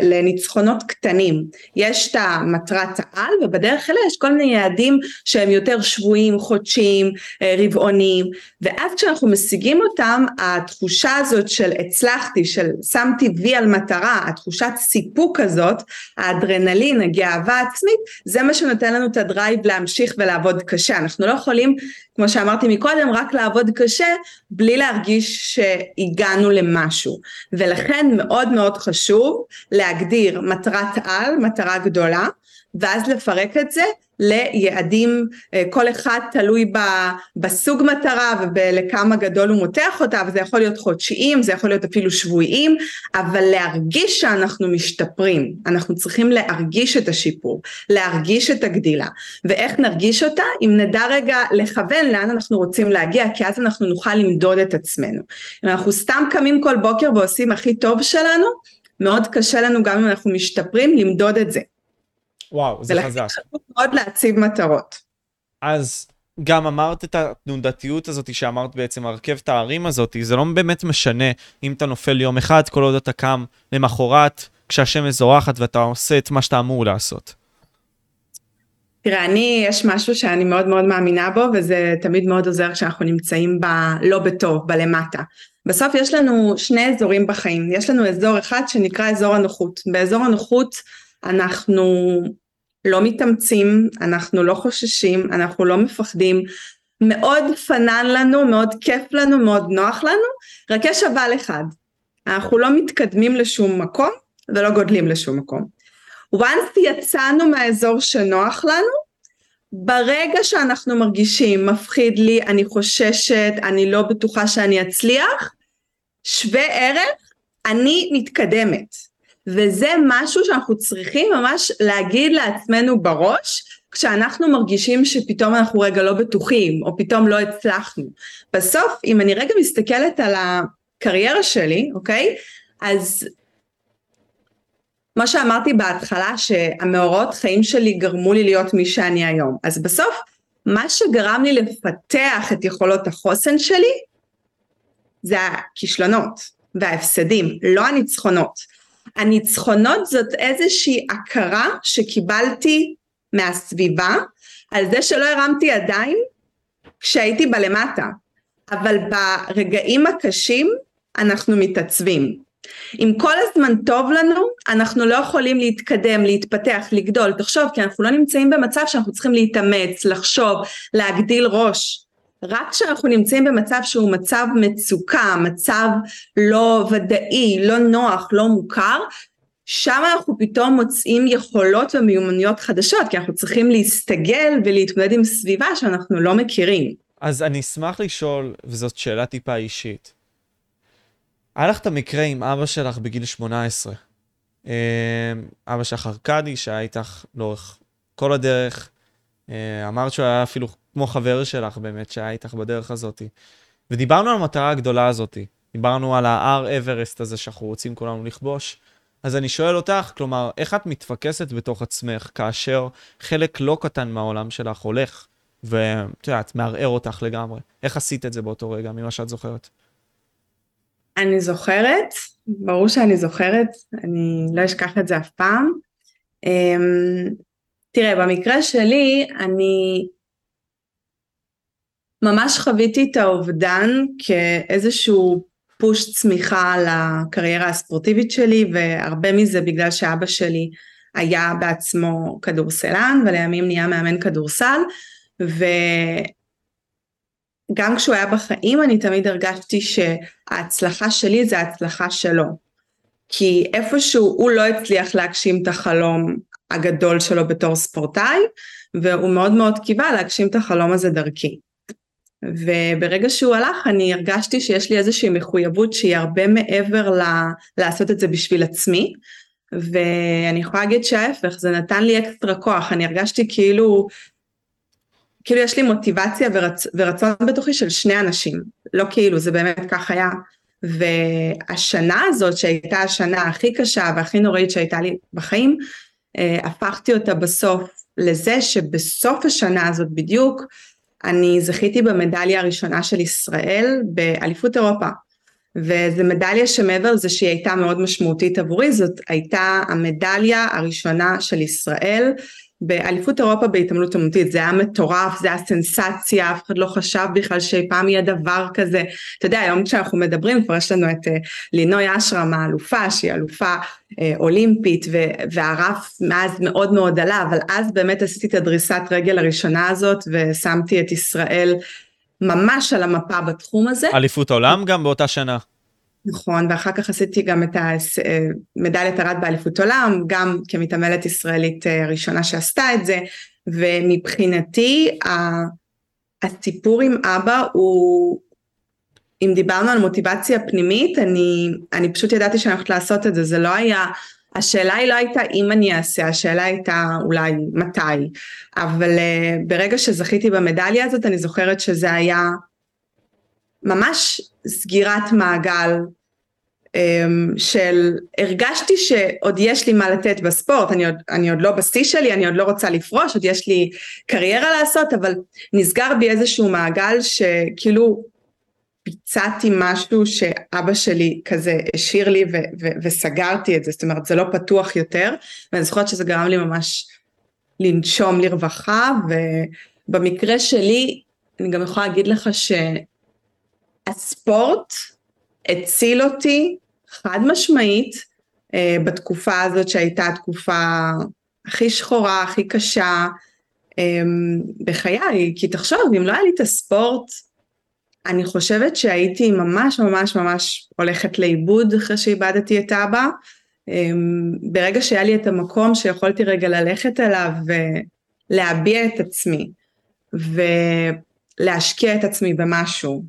לניצחונות קטנים. יש את המטרת העל, ובדרך אליה יש כל מיני יעדים שהם יותר שבויים, חודשיים, אה, רבעוניים, ואז כשאנחנו משיגים אותם, התחושה הזאת של הצלחתי, של שמתי וי על מטרה, התחושת סיפוק הזאת, האדרנלין, הגאווה העצמית, זה מה שנותן לנו את הדרייב להמשיך ולעבוד קשה. אנחנו לא יכולים, כמו שאמרתי מקודם, רק לעבוד קשה בלי להרגיש שהגענו למשהו. ולכן מאוד מאוד חשוב להגדיר מטרת על, מטרה גדולה, ואז לפרק את זה ליעדים, אה, כל אחד תלוי בסוג מטרה ולכמה גדול הוא מותח אותה, וזה יכול להיות חודשיים, זה יכול להיות אפילו שבועיים, אבל להרגיש שאנחנו משתפרים, אנחנו צריכים להרגיש את השיפור, להרגיש את הגדילה, ואיך נרגיש אותה? אם נדע רגע לכוון לאן אנחנו רוצים להגיע, כי אז אנחנו נוכל למדוד את עצמנו. אם אנחנו סתם קמים כל בוקר ועושים הכי טוב שלנו, מאוד קשה לנו גם אם אנחנו משתפרים למדוד את זה. וואו, זה חזק. ולכן חשוב מאוד להציב מטרות. אז גם אמרת את התנודתיות הזאת שאמרת בעצם, הרכבת הערים הזאת, זה לא באמת משנה אם אתה נופל יום אחד, כל עוד אתה קם למחרת, כשהשמש זורחת ואתה עושה את מה שאתה אמור לעשות. תראה, אני, יש משהו שאני מאוד מאוד מאמינה בו, וזה תמיד מאוד עוזר כשאנחנו נמצאים ב... לא בטוב, בלמטה. בסוף יש לנו שני אזורים בחיים. יש לנו אזור אחד שנקרא אזור הנוחות. באזור הנוחות אנחנו לא מתאמצים, אנחנו לא חוששים, אנחנו לא מפחדים, מאוד פנן לנו, מאוד כיף לנו, מאוד נוח לנו, רק יש אבל אחד, אנחנו לא מתקדמים לשום מקום ולא גודלים לשום מקום. once יצאנו מהאזור שנוח לנו, ברגע שאנחנו מרגישים מפחיד לי, אני חוששת, אני לא בטוחה שאני אצליח, שווה ערך, אני מתקדמת. וזה משהו שאנחנו צריכים ממש להגיד לעצמנו בראש, כשאנחנו מרגישים שפתאום אנחנו רגע לא בטוחים, או פתאום לא הצלחנו. בסוף, אם אני רגע מסתכלת על הקריירה שלי, אוקיי? אז מה שאמרתי בהתחלה, שהמאורעות חיים שלי גרמו לי להיות מי שאני היום. אז בסוף, מה שגרם לי לפתח את יכולות החוסן שלי, זה הכישלונות וההפסדים, לא הניצחונות. הניצחונות זאת איזושהי הכרה שקיבלתי מהסביבה על זה שלא הרמתי ידיים כשהייתי בלמטה, אבל ברגעים הקשים אנחנו מתעצבים. אם כל הזמן טוב לנו, אנחנו לא יכולים להתקדם, להתפתח, לגדול. תחשוב, כי אנחנו לא נמצאים במצב שאנחנו צריכים להתאמץ, לחשוב, להגדיל ראש. רק כשאנחנו נמצאים במצב שהוא מצב מצוקה, מצב לא ודאי, לא נוח, לא מוכר, שם אנחנו פתאום מוצאים יכולות ומיומנויות חדשות, כי אנחנו צריכים להסתגל ולהתמודד עם סביבה שאנחנו לא מכירים. אז אני אשמח לשאול, וזאת שאלה טיפה אישית. היה לך את המקרה עם אבא שלך בגיל 18. אה, אבא שלך ארכדי, שהיה איתך לאורך כל הדרך. אה, אמרת שהוא היה אפילו כמו חבר שלך באמת, שהיה איתך בדרך הזאת. ודיברנו על המטרה הגדולה הזאת. דיברנו על ההר אברסט הזה שאנחנו רוצים כולנו לכבוש. אז אני שואל אותך, כלומר, איך את מתפקסת בתוך עצמך כאשר חלק לא קטן מהעולם שלך הולך, ואת יודעת, מערער אותך לגמרי? איך עשית את זה באותו רגע, ממה שאת זוכרת? אני זוכרת, ברור שאני זוכרת, אני לא אשכח את זה אף פעם. אמ, תראה, במקרה שלי, אני ממש חוויתי את האובדן כאיזשהו פוש צמיחה לקריירה הספורטיבית שלי והרבה מזה בגלל שאבא שלי היה בעצמו כדורסלן ולימים נהיה מאמן כדורסל וגם כשהוא היה בחיים אני תמיד הרגשתי שההצלחה שלי זה ההצלחה שלו כי איפשהו הוא לא הצליח להגשים את החלום הגדול שלו בתור ספורטאי והוא מאוד מאוד קיווה להגשים את החלום הזה דרכי. וברגע שהוא הלך אני הרגשתי שיש לי איזושהי מחויבות שהיא הרבה מעבר ל... לעשות את זה בשביל עצמי. ואני יכולה להגיד שההפך זה נתן לי אקסטרה כוח. אני הרגשתי כאילו כאילו יש לי מוטיבציה ורצ... ורצון בתוכי של שני אנשים. לא כאילו זה באמת כך היה. והשנה הזאת שהייתה השנה הכי קשה והכי נוראית שהייתה לי בחיים אה, הפכתי אותה בסוף לזה שבסוף השנה הזאת בדיוק אני זכיתי במדליה הראשונה של ישראל באליפות אירופה וזו מדליה שמעבר לזה שהיא הייתה מאוד משמעותית עבורי, זאת הייתה המדליה הראשונה של ישראל באליפות אירופה בהתעמלות אמנותית, זה היה מטורף, זה היה סנסציה, אף אחד לא חשב בכלל שאי פעם יהיה דבר כזה. אתה יודע, היום כשאנחנו מדברים, כבר יש לנו את uh, לינוי אשרם האלופה, שהיא אלופה uh, אולימפית, ו- והרף מאז מאוד מאוד עלה, אבל אז באמת עשיתי את הדריסת רגל הראשונה הזאת, ושמתי את ישראל ממש על המפה בתחום הזה. אליפות עולם גם באותה שנה. נכון, ואחר כך עשיתי גם את המדליית ארד באליפות עולם, גם כמתעמלת ישראלית אה, הראשונה שעשתה את זה, ומבחינתי הסיפור עם אבא הוא, אם דיברנו על מוטיבציה פנימית, אני, אני פשוט ידעתי שאני הולכת לעשות את זה, זה לא היה, השאלה היא לא הייתה אם אני אעשה, השאלה הייתה אולי מתי, אבל uh, ברגע שזכיתי במדליה הזאת, אני זוכרת שזה היה ממש סגירת מעגל um, של הרגשתי שעוד יש לי מה לתת בספורט, אני עוד, אני עוד לא בשיא שלי, אני עוד לא רוצה לפרוש, עוד יש לי קריירה לעשות, אבל נסגר בי איזשהו מעגל שכאילו ביצעתי משהו שאבא שלי כזה השאיר לי ו- ו- וסגרתי את זה, זאת אומרת זה לא פתוח יותר, ואני זוכרת שזה גרם לי ממש לנשום לרווחה, ובמקרה שלי אני גם יכולה להגיד לך ש... הספורט הציל אותי חד משמעית אה, בתקופה הזאת שהייתה התקופה הכי שחורה, הכי קשה אה, בחיי, כי תחשוב, אם לא היה לי את הספורט, אני חושבת שהייתי ממש ממש ממש הולכת לאיבוד אחרי שאיבדתי את אבא. אה, ברגע שהיה לי את המקום שיכולתי רגע ללכת אליו ולהביע את עצמי ולהשקיע את עצמי במשהו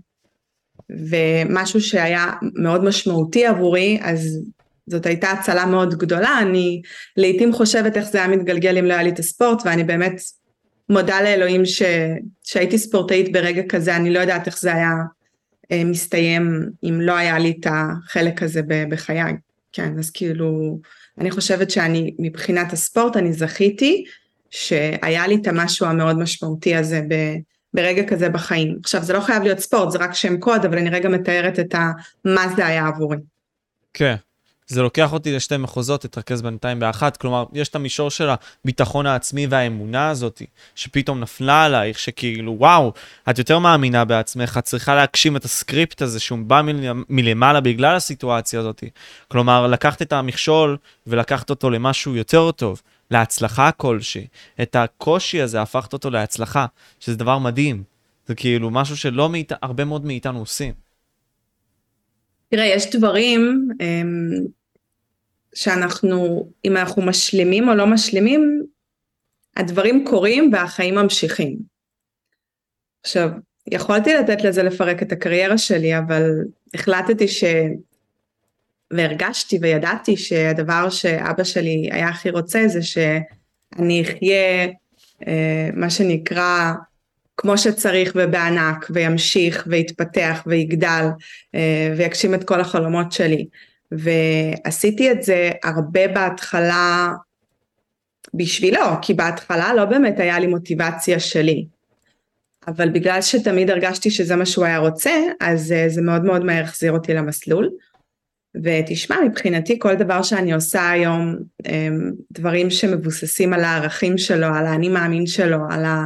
ומשהו שהיה מאוד משמעותי עבורי, אז זאת הייתה הצלה מאוד גדולה, אני לעיתים חושבת איך זה היה מתגלגל אם לא היה לי את הספורט, ואני באמת מודה לאלוהים ש... שהייתי ספורטאית ברגע כזה, אני לא יודעת איך זה היה אה, מסתיים אם לא היה לי את החלק הזה בחיי, כן, אז כאילו, אני חושבת שאני, מבחינת הספורט, אני זכיתי שהיה לי את המשהו המאוד משמעותי הזה ב... ברגע כזה בחיים. עכשיו זה לא חייב להיות ספורט, זה רק שם קוד, אבל אני רגע מתארת את ה... מה זה היה עבורי. כן. זה לוקח אותי לשתי מחוזות, תתרכז בינתיים באחת. כלומר, יש את המישור של הביטחון העצמי והאמונה הזאת, שפתאום נפלה עלייך, שכאילו, וואו, את יותר מאמינה בעצמך, את צריכה להגשים את הסקריפט הזה שהוא בא מלמעלה בגלל הסיטואציה הזאת. כלומר, לקחת את המכשול ולקחת אותו למשהו יותר טוב. להצלחה כלשהי. את הקושי הזה הפכת אותו להצלחה, שזה דבר מדהים. זה כאילו משהו שלא מאית... הרבה מאוד מאיתנו עושים. תראה, יש דברים אמ, שאנחנו, אם אנחנו משלימים או לא משלימים, הדברים קורים והחיים ממשיכים. עכשיו, יכולתי לתת לזה לפרק את הקריירה שלי, אבל החלטתי ש... והרגשתי וידעתי שהדבר שאבא שלי היה הכי רוצה זה שאני אחיה אה, מה שנקרא כמו שצריך ובענק וימשיך ויתפתח ויגדל אה, ויגשים את כל החלומות שלי. ועשיתי את זה הרבה בהתחלה בשבילו כי בהתחלה לא באמת היה לי מוטיבציה שלי. אבל בגלל שתמיד הרגשתי שזה מה שהוא היה רוצה אז אה, זה מאוד מאוד מהר החזיר אותי למסלול ותשמע, מבחינתי כל דבר שאני עושה היום, אמ, דברים שמבוססים על הערכים שלו, על האני מאמין שלו, על, ה,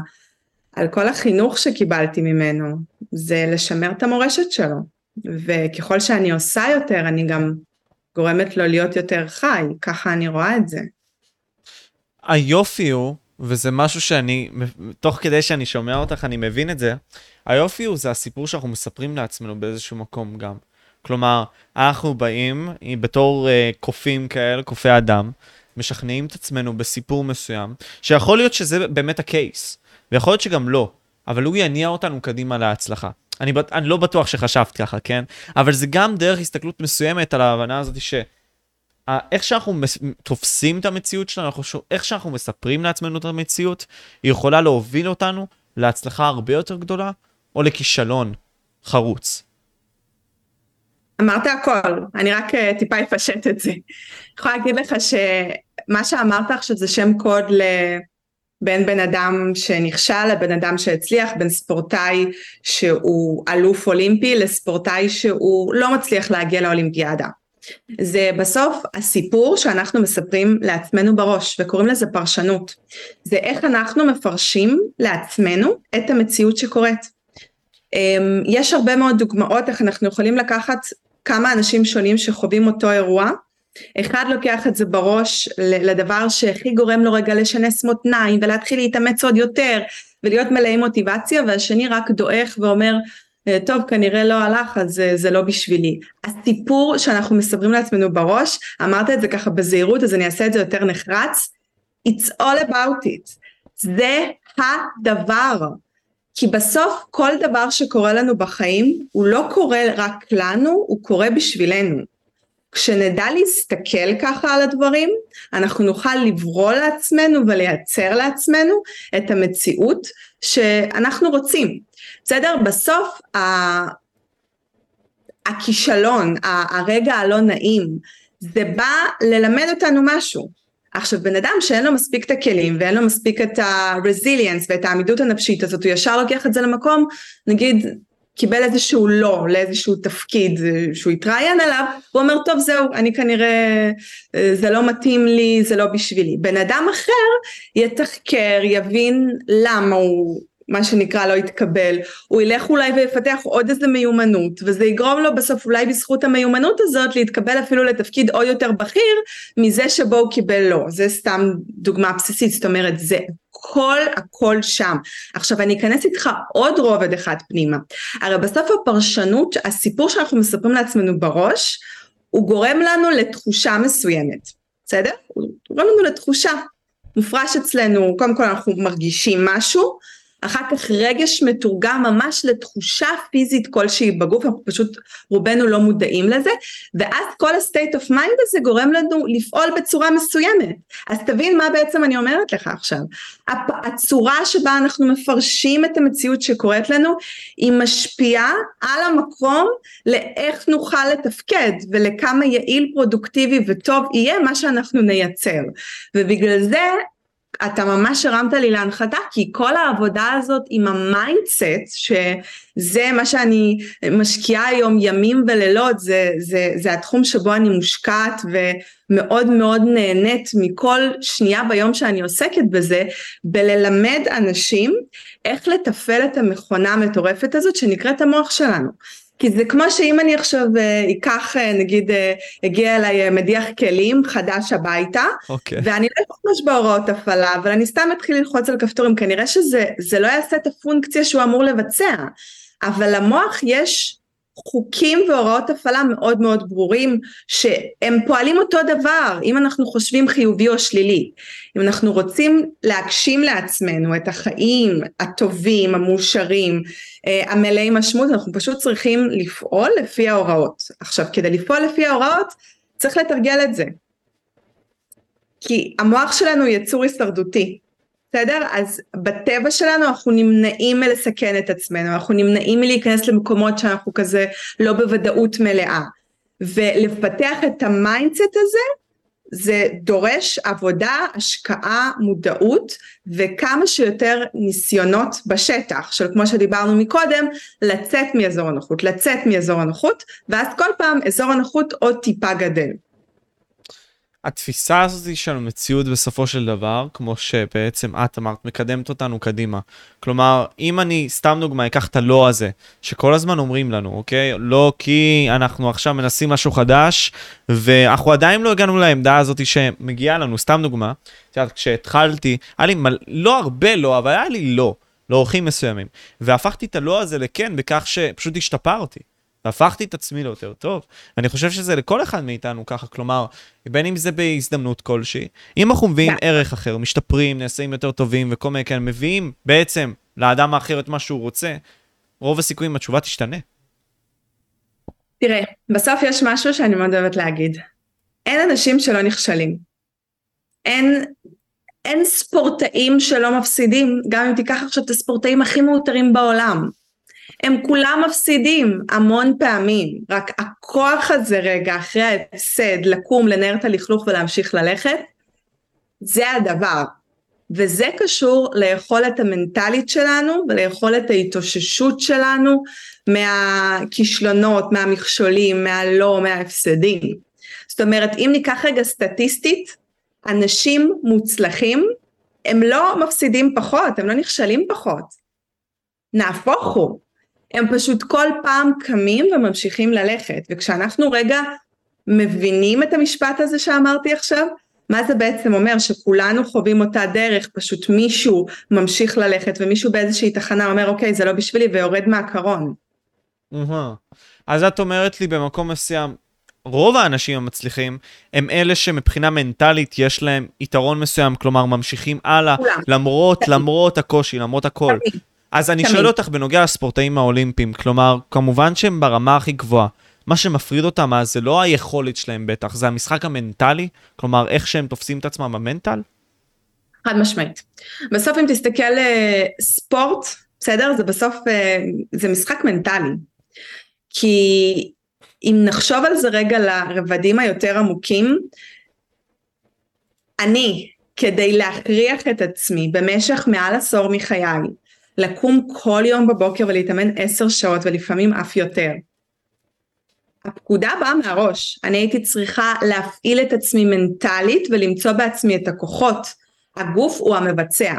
על כל החינוך שקיבלתי ממנו, זה לשמר את המורשת שלו. וככל שאני עושה יותר, אני גם גורמת לו להיות יותר חי, ככה אני רואה את זה. היופי הוא, וזה משהו שאני, תוך כדי שאני שומע אותך, אני מבין את זה, היופי הוא, זה הסיפור שאנחנו מספרים לעצמנו באיזשהו מקום גם. כלומר, אנחנו באים בתור uh, קופים כאלה, קופי אדם, משכנעים את עצמנו בסיפור מסוים, שיכול להיות שזה באמת הקייס, ויכול להיות שגם לא, אבל הוא יניע אותנו קדימה להצלחה. אני, אני לא בטוח שחשבת ככה, כן? אבל זה גם דרך הסתכלות מסוימת על ההבנה הזאת ש... איך שאנחנו מס... תופסים את המציאות שלנו, איך שאנחנו מספרים לעצמנו את המציאות, היא יכולה להוביל אותנו להצלחה הרבה יותר גדולה, או לכישלון חרוץ. אמרת הכל, אני רק uh, טיפה אפשט את זה. אני יכולה להגיד לך שמה שאמרת עכשיו זה שם קוד בין בן אדם שנכשל לבן אדם שהצליח, בין ספורטאי שהוא אלוף אולימפי לספורטאי שהוא לא מצליח להגיע לאולימפיאדה. זה בסוף הסיפור שאנחנו מספרים לעצמנו בראש וקוראים לזה פרשנות. זה איך אנחנו מפרשים לעצמנו את המציאות שקורית. אמ, יש הרבה מאוד דוגמאות איך אנחנו יכולים לקחת כמה אנשים שונים שחווים אותו אירוע אחד לוקח את זה בראש לדבר שהכי גורם לו רגע לשנס מותניים ולהתחיל להתאמץ עוד יותר ולהיות מלאי מוטיבציה והשני רק דועך ואומר אה, טוב כנראה לא הלך אז זה, זה לא בשבילי. הסיפור שאנחנו מספרים לעצמנו בראש, אמרת את זה ככה בזהירות אז אני אעשה את זה יותר נחרץ, it's all about it. זה הדבר. כי בסוף כל דבר שקורה לנו בחיים הוא לא קורה רק לנו, הוא קורה בשבילנו. כשנדע להסתכל ככה על הדברים, אנחנו נוכל לברוא לעצמנו ולייצר לעצמנו את המציאות שאנחנו רוצים. בסדר? בסוף ה... הכישלון, הרגע הלא נעים, זה בא ללמד אותנו משהו. עכשיו בן אדם שאין לו מספיק את הכלים ואין לו מספיק את ה-resilience ואת העמידות הנפשית הזאת, הוא ישר לוקח את זה למקום, נגיד קיבל איזשהו לא לאיזשהו תפקיד שהוא התראיין עליו, הוא אומר טוב זהו אני כנראה זה לא מתאים לי זה לא בשבילי. בן אדם אחר יתחקר יבין למה הוא מה שנקרא לא יתקבל, הוא ילך אולי ויפתח עוד איזה מיומנות וזה יגרום לו בסוף אולי בזכות המיומנות הזאת להתקבל אפילו לתפקיד עוד יותר בכיר מזה שבו הוא קיבל לא, זה סתם דוגמה בסיסית, זאת אומרת זה הכל הכל שם. עכשיו אני אכנס איתך עוד רובד אחד פנימה, הרי בסוף הפרשנות, הסיפור שאנחנו מספרים לעצמנו בראש, הוא גורם לנו לתחושה מסוימת, בסדר? הוא גורם לנו לתחושה, מופרש אצלנו, קודם כל אנחנו מרגישים משהו, אחר כך רגש מתורגם ממש לתחושה פיזית כלשהי בגוף, אנחנו פשוט רובנו לא מודעים לזה, ואז כל ה-state of mind הזה גורם לנו לפעול בצורה מסוימת. אז תבין מה בעצם אני אומרת לך עכשיו. הצורה שבה אנחנו מפרשים את המציאות שקורית לנו, היא משפיעה על המקום לאיך נוכל לתפקד ולכמה יעיל, פרודוקטיבי וטוב יהיה מה שאנחנו נייצר. ובגלל זה אתה ממש הרמת לי להנחתה כי כל העבודה הזאת עם ה mindset שזה מה שאני משקיעה היום ימים ולילות זה, זה, זה התחום שבו אני מושקעת ומאוד מאוד נהנית מכל שנייה ביום שאני עוסקת בזה בללמד אנשים איך לתפעל את המכונה המטורפת הזאת שנקראת המוח שלנו כי זה כמו שאם אני עכשיו אה, אקח אה, נגיד אה, הגיע אליי מדיח כלים חדש הביתה okay. אוקיי. ואני לא אשתמש בהוראות הפעלה אבל אני סתם אתחיל ללחוץ על כפתורים כנראה שזה לא יעשה את הפונקציה שהוא אמור לבצע אבל למוח יש חוקים והוראות הפעלה מאוד מאוד ברורים שהם פועלים אותו דבר אם אנחנו חושבים חיובי או שלילי. אם אנחנו רוצים להגשים לעצמנו את החיים הטובים המאושרים אה, המלאי משמעות אנחנו פשוט צריכים לפעול לפי ההוראות. עכשיו כדי לפעול לפי ההוראות צריך לתרגל את זה. כי המוח שלנו יצור הישרדותי בסדר? אז בטבע שלנו אנחנו נמנעים מלסכן את עצמנו, אנחנו נמנעים מלהיכנס למקומות שאנחנו כזה לא בוודאות מלאה. ולפתח את ה mindset הזה, זה דורש עבודה, השקעה, מודעות וכמה שיותר ניסיונות בשטח של כמו שדיברנו מקודם לצאת מאזור הנוחות, לצאת מאזור הנוחות ואז כל פעם אזור הנוחות עוד טיפה גדל. התפיסה הזאת של המציאות בסופו של דבר, כמו שבעצם את אמרת, מקדמת אותנו קדימה. כלומר, אם אני, סתם דוגמה, אקח את הלא הזה, שכל הזמן אומרים לנו, אוקיי? לא כי אנחנו עכשיו מנסים משהו חדש, ואנחנו עדיין לא הגענו לעמדה הזאת שמגיעה לנו, סתם דוגמה. את יודעת, כשהתחלתי, היה לי מל... לא הרבה לא, אבל היה לי לא, לאורחים מסוימים. והפכתי את הלא הזה לכן בכך שפשוט השתפרתי. והפכתי את עצמי ליותר טוב. אני חושב שזה לכל אחד מאיתנו ככה, כלומר, בין אם זה בהזדמנות כלשהי, אם אנחנו מביאים yeah. ערך אחר, משתפרים, נעשים יותר טובים וכל מיני כאלה, מביאים בעצם לאדם האחר את מה שהוא רוצה, רוב הסיכויים התשובה תשתנה. תראה, בסוף יש משהו שאני מאוד אוהבת להגיד. אין אנשים שלא נכשלים. אין, אין ספורטאים שלא מפסידים, גם אם תיקח עכשיו את הספורטאים הכי מאותרים בעולם. הם כולם מפסידים המון פעמים, רק הכוח הזה רגע אחרי ההפסד לקום, לנער את הלכלוך ולהמשיך ללכת, זה הדבר. וזה קשור ליכולת המנטלית שלנו וליכולת ההתאוששות שלנו מהכישלונות, מהמכשולים, מהלא, מההפסדים. זאת אומרת, אם ניקח רגע סטטיסטית, אנשים מוצלחים הם לא מפסידים פחות, הם לא נכשלים פחות. נהפוך הוא, הם פשוט כל פעם קמים וממשיכים ללכת, וכשאנחנו רגע מבינים את המשפט הזה שאמרתי עכשיו, מה זה בעצם אומר? שכולנו חווים אותה דרך, פשוט מישהו ממשיך ללכת ומישהו באיזושהי תחנה אומר אוקיי זה לא בשבילי ויורד מהקרון. אז את אומרת לי במקום מסוים, רוב האנשים המצליחים הם אלה שמבחינה מנטלית יש להם יתרון מסוים, כלומר ממשיכים הלאה, כולם. למרות. למרות הקושי, למרות הכל. תמיד. אז אני תמיד. שואל אותך בנוגע לספורטאים האולימפיים, כלומר, כמובן שהם ברמה הכי גבוהה. מה שמפריד אותם אז זה לא היכולת שלהם בטח, זה המשחק המנטלי, כלומר איך שהם תופסים את עצמם במנטל? חד משמעית. בסוף אם תסתכל אה, ספורט, בסדר? זה בסוף, אה, זה משחק מנטלי. כי אם נחשוב על זה רגע לרבדים היותר עמוקים, אני, כדי להכריח את עצמי במשך מעל עשור מחיי, לקום כל יום בבוקר ולהתאמן עשר שעות ולפעמים אף יותר. הפקודה באה מהראש, אני הייתי צריכה להפעיל את עצמי מנטלית ולמצוא בעצמי את הכוחות, הגוף הוא המבצע.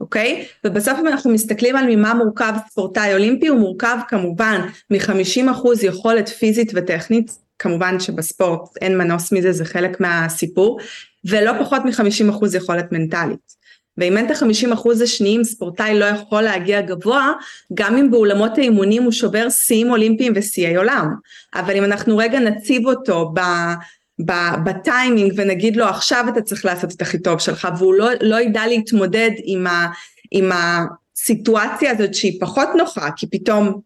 אוקיי? ובסוף אם אנחנו מסתכלים על ממה מורכב ספורטאי אולימפי, הוא מורכב כמובן מ-50% יכולת פיזית וטכנית, כמובן שבספורט אין מנוס מזה, זה חלק מהסיפור, ולא פחות מ-50% יכולת מנטלית. ואם אין את ה-50% השניים ספורטאי לא יכול להגיע גבוה, גם אם באולמות האימונים הוא שובר שיאים אולימפיים ושיאי עולם. אבל אם אנחנו רגע נציב אותו ב... בטיימינג ונגיד לו עכשיו אתה צריך לעשות את הכי טוב שלך והוא לא, לא ידע להתמודד עם, ה, עם הסיטואציה הזאת שהיא פחות נוחה כי פתאום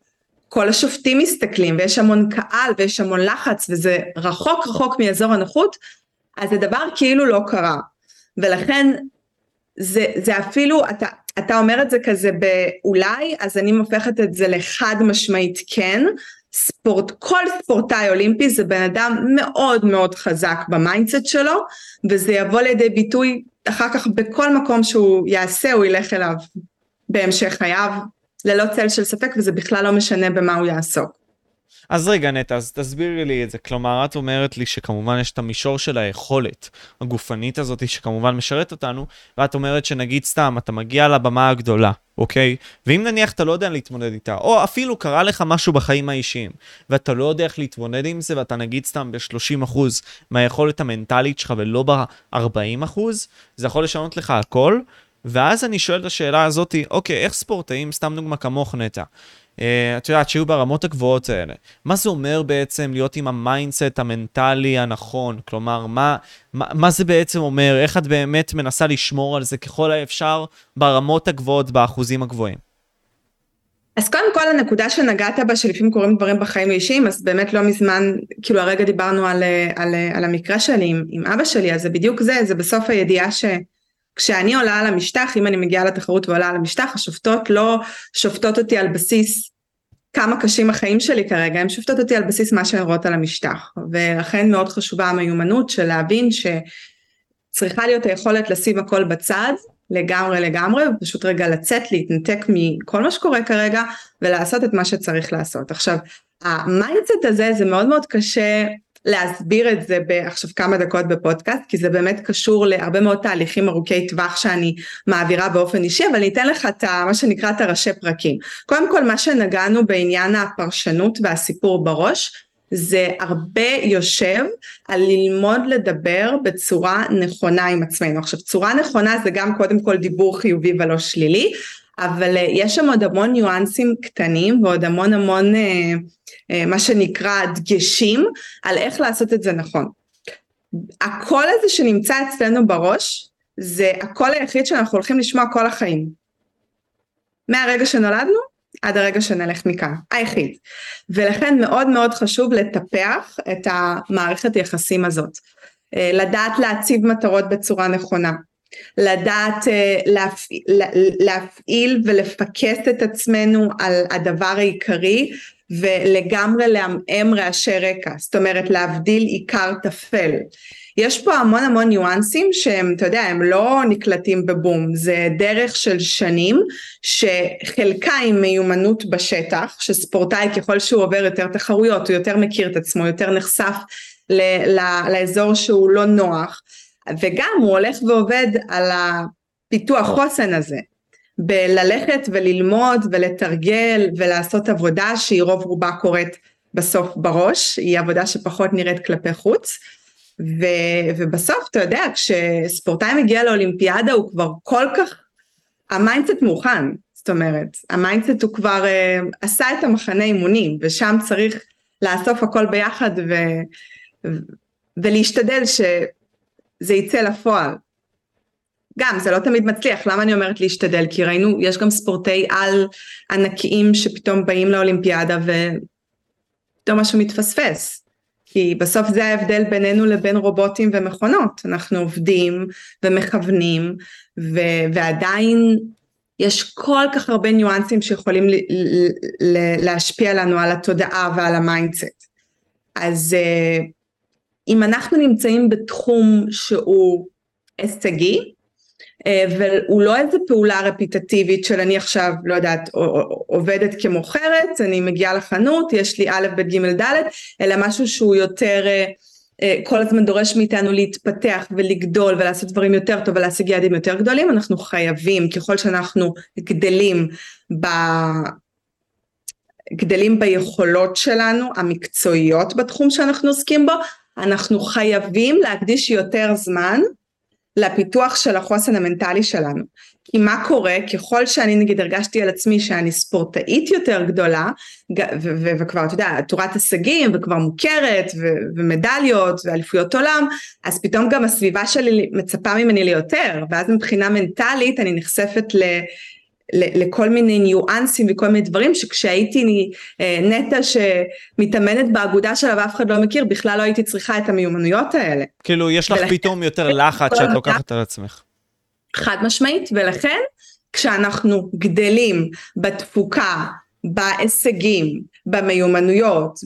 כל השופטים מסתכלים ויש המון קהל ויש המון לחץ וזה רחוק רחוק מאזור הנוחות אז זה דבר כאילו לא קרה ולכן זה, זה אפילו אתה, אתה אומר את זה כזה באולי אז אני הופכת את זה לחד משמעית כן ספורט, כל ספורטאי אולימפי זה בן אדם מאוד מאוד חזק ב mindset שלו וזה יבוא לידי ביטוי אחר כך בכל מקום שהוא יעשה הוא ילך אליו בהמשך חייו ללא צל של ספק וזה בכלל לא משנה במה הוא יעסוק. אז רגע נטע, אז תסבירי לי את זה. כלומר, את אומרת לי שכמובן יש את המישור של היכולת הגופנית הזאת שכמובן משרת אותנו, ואת אומרת שנגיד סתם, אתה מגיע לבמה הגדולה, אוקיי? ואם נניח אתה לא יודע להתמודד איתה, או אפילו קרה לך משהו בחיים האישיים, ואתה לא יודע איך להתמודד עם זה, ואתה נגיד סתם ב-30% מהיכולת המנטלית שלך ולא ב-40%, זה יכול לשנות לך הכל. ואז אני שואל את השאלה הזאתי, אוקיי, איך ספורטאים, סתם דוגמה כמוך נטע, את יודעת, שיהיו ברמות הגבוהות האלה. מה זה אומר בעצם להיות עם ה mindset המנטלי הנכון? כלומר, מה, מה, מה זה בעצם אומר? איך את באמת מנסה לשמור על זה ככל האפשר ברמות הגבוהות, באחוזים הגבוהים? אז קודם כל הנקודה שנגעת בה שלפעמים קורים דברים בחיים האישיים אז באמת לא מזמן כאילו הרגע דיברנו על, על, על המקרה שלי עם, עם אבא שלי אז זה בדיוק זה זה בסוף הידיעה ש, כשאני עולה על המשטח, אם אני מגיעה לתחרות ועולה על המשטח, השופטות לא שופטות אותי על בסיס כמה קשים החיים שלי כרגע, הן שופטות אותי על בסיס מה שהן רואות על המשטח. ולכן מאוד חשובה המיומנות של להבין שצריכה להיות היכולת לשים הכל בצד, לגמרי לגמרי, ופשוט רגע לצאת, להתנתק מכל מה שקורה כרגע, ולעשות את מה שצריך לעשות. עכשיו, ה mindset הזה זה מאוד מאוד קשה להסביר את זה עכשיו כמה דקות בפודקאסט, כי זה באמת קשור להרבה מאוד תהליכים ארוכי טווח שאני מעבירה באופן אישי, אבל אני אתן לך את מה שנקרא את הראשי פרקים. קודם כל מה שנגענו בעניין הפרשנות והסיפור בראש, זה הרבה יושב על ללמוד לדבר בצורה נכונה עם עצמנו. עכשיו צורה נכונה זה גם קודם כל דיבור חיובי ולא שלילי, אבל אה, יש שם עוד המון ניואנסים קטנים ועוד המון המון אה, אה, מה שנקרא דגשים על איך לעשות את זה נכון. הקול הזה שנמצא אצלנו בראש זה הקול היחיד שאנחנו הולכים לשמוע כל החיים. מהרגע שנולדנו עד הרגע שנלך מכאן, היחיד. ולכן מאוד מאוד חשוב לטפח את המערכת היחסים הזאת. לדעת להציב מטרות בצורה נכונה, לדעת uh, להפעיל, להפעיל ולפקס את עצמנו על הדבר העיקרי ולגמרי לעמעם רעשי רקע, זאת אומרת להבדיל עיקר טפל. יש פה המון המון ניואנסים שהם, אתה יודע, הם לא נקלטים בבום, זה דרך של שנים שחלקה עם מיומנות בשטח, שספורטאי ככל שהוא עובר יותר תחרויות, הוא יותר מכיר את עצמו, יותר נחשף ל- ל- לאזור שהוא לא נוח, וגם הוא הולך ועובד על הפיתוח חוסן הזה. בללכת וללמוד ולתרגל ולעשות עבודה שהיא רוב רובה קורית בסוף בראש, היא עבודה שפחות נראית כלפי חוץ. ו, ובסוף אתה יודע כשספורטאי מגיע לאולימפיאדה הוא כבר כל כך ה mindset מוכן זאת אומרת ה mindset הוא כבר uh, עשה את המחנה אימונים ושם צריך לאסוף הכל ביחד ו, ו, ולהשתדל שזה יצא לפועל. גם זה לא תמיד מצליח למה אני אומרת להשתדל כי ראינו יש גם ספורטי על ענקיים שפתאום באים לאולימפיאדה ופתאום משהו מתפספס כי בסוף זה ההבדל בינינו לבין רובוטים ומכונות, אנחנו עובדים ומכוונים ו- ועדיין יש כל כך הרבה ניואנסים שיכולים ל- ל- להשפיע לנו על התודעה ועל ה mindset. אז uh, אם אנחנו נמצאים בתחום שהוא הישגי, אה, והוא לא איזה פעולה רפיטטיבית של אני עכשיו לא יודעת עובדת כמוכרת אני מגיעה לחנות יש לי א' ב' ג' ד' אלא משהו שהוא יותר אה, אה, כל הזמן דורש מאיתנו להתפתח ולגדול ולעשות דברים יותר טוב ולהשיג יעדים יותר גדולים אנחנו חייבים ככל שאנחנו גדלים ב... גדלים ביכולות שלנו המקצועיות בתחום שאנחנו עוסקים בו אנחנו חייבים להקדיש יותר זמן לפיתוח של החוסן המנטלי שלנו. כי מה קורה ככל שאני נגיד הרגשתי על עצמי שאני ספורטאית יותר גדולה וכבר אתה יודע תורת הישגים וכבר מוכרת ומדליות ואליפויות עולם אז פתאום גם הסביבה שלי מצפה ממני ליותר ואז מבחינה מנטלית אני נחשפת ל... לכל מיני ניואנסים וכל מיני דברים שכשהייתי אה, נטע שמתאמנת באגודה שלה ואף אחד לא מכיר בכלל לא הייתי צריכה את המיומנויות האלה. כאילו יש לך פתאום יותר לחץ שאת לוקחת על עצמך. חד משמעית ולכן כשאנחנו גדלים בתפוקה בהישגים, במיומנויות,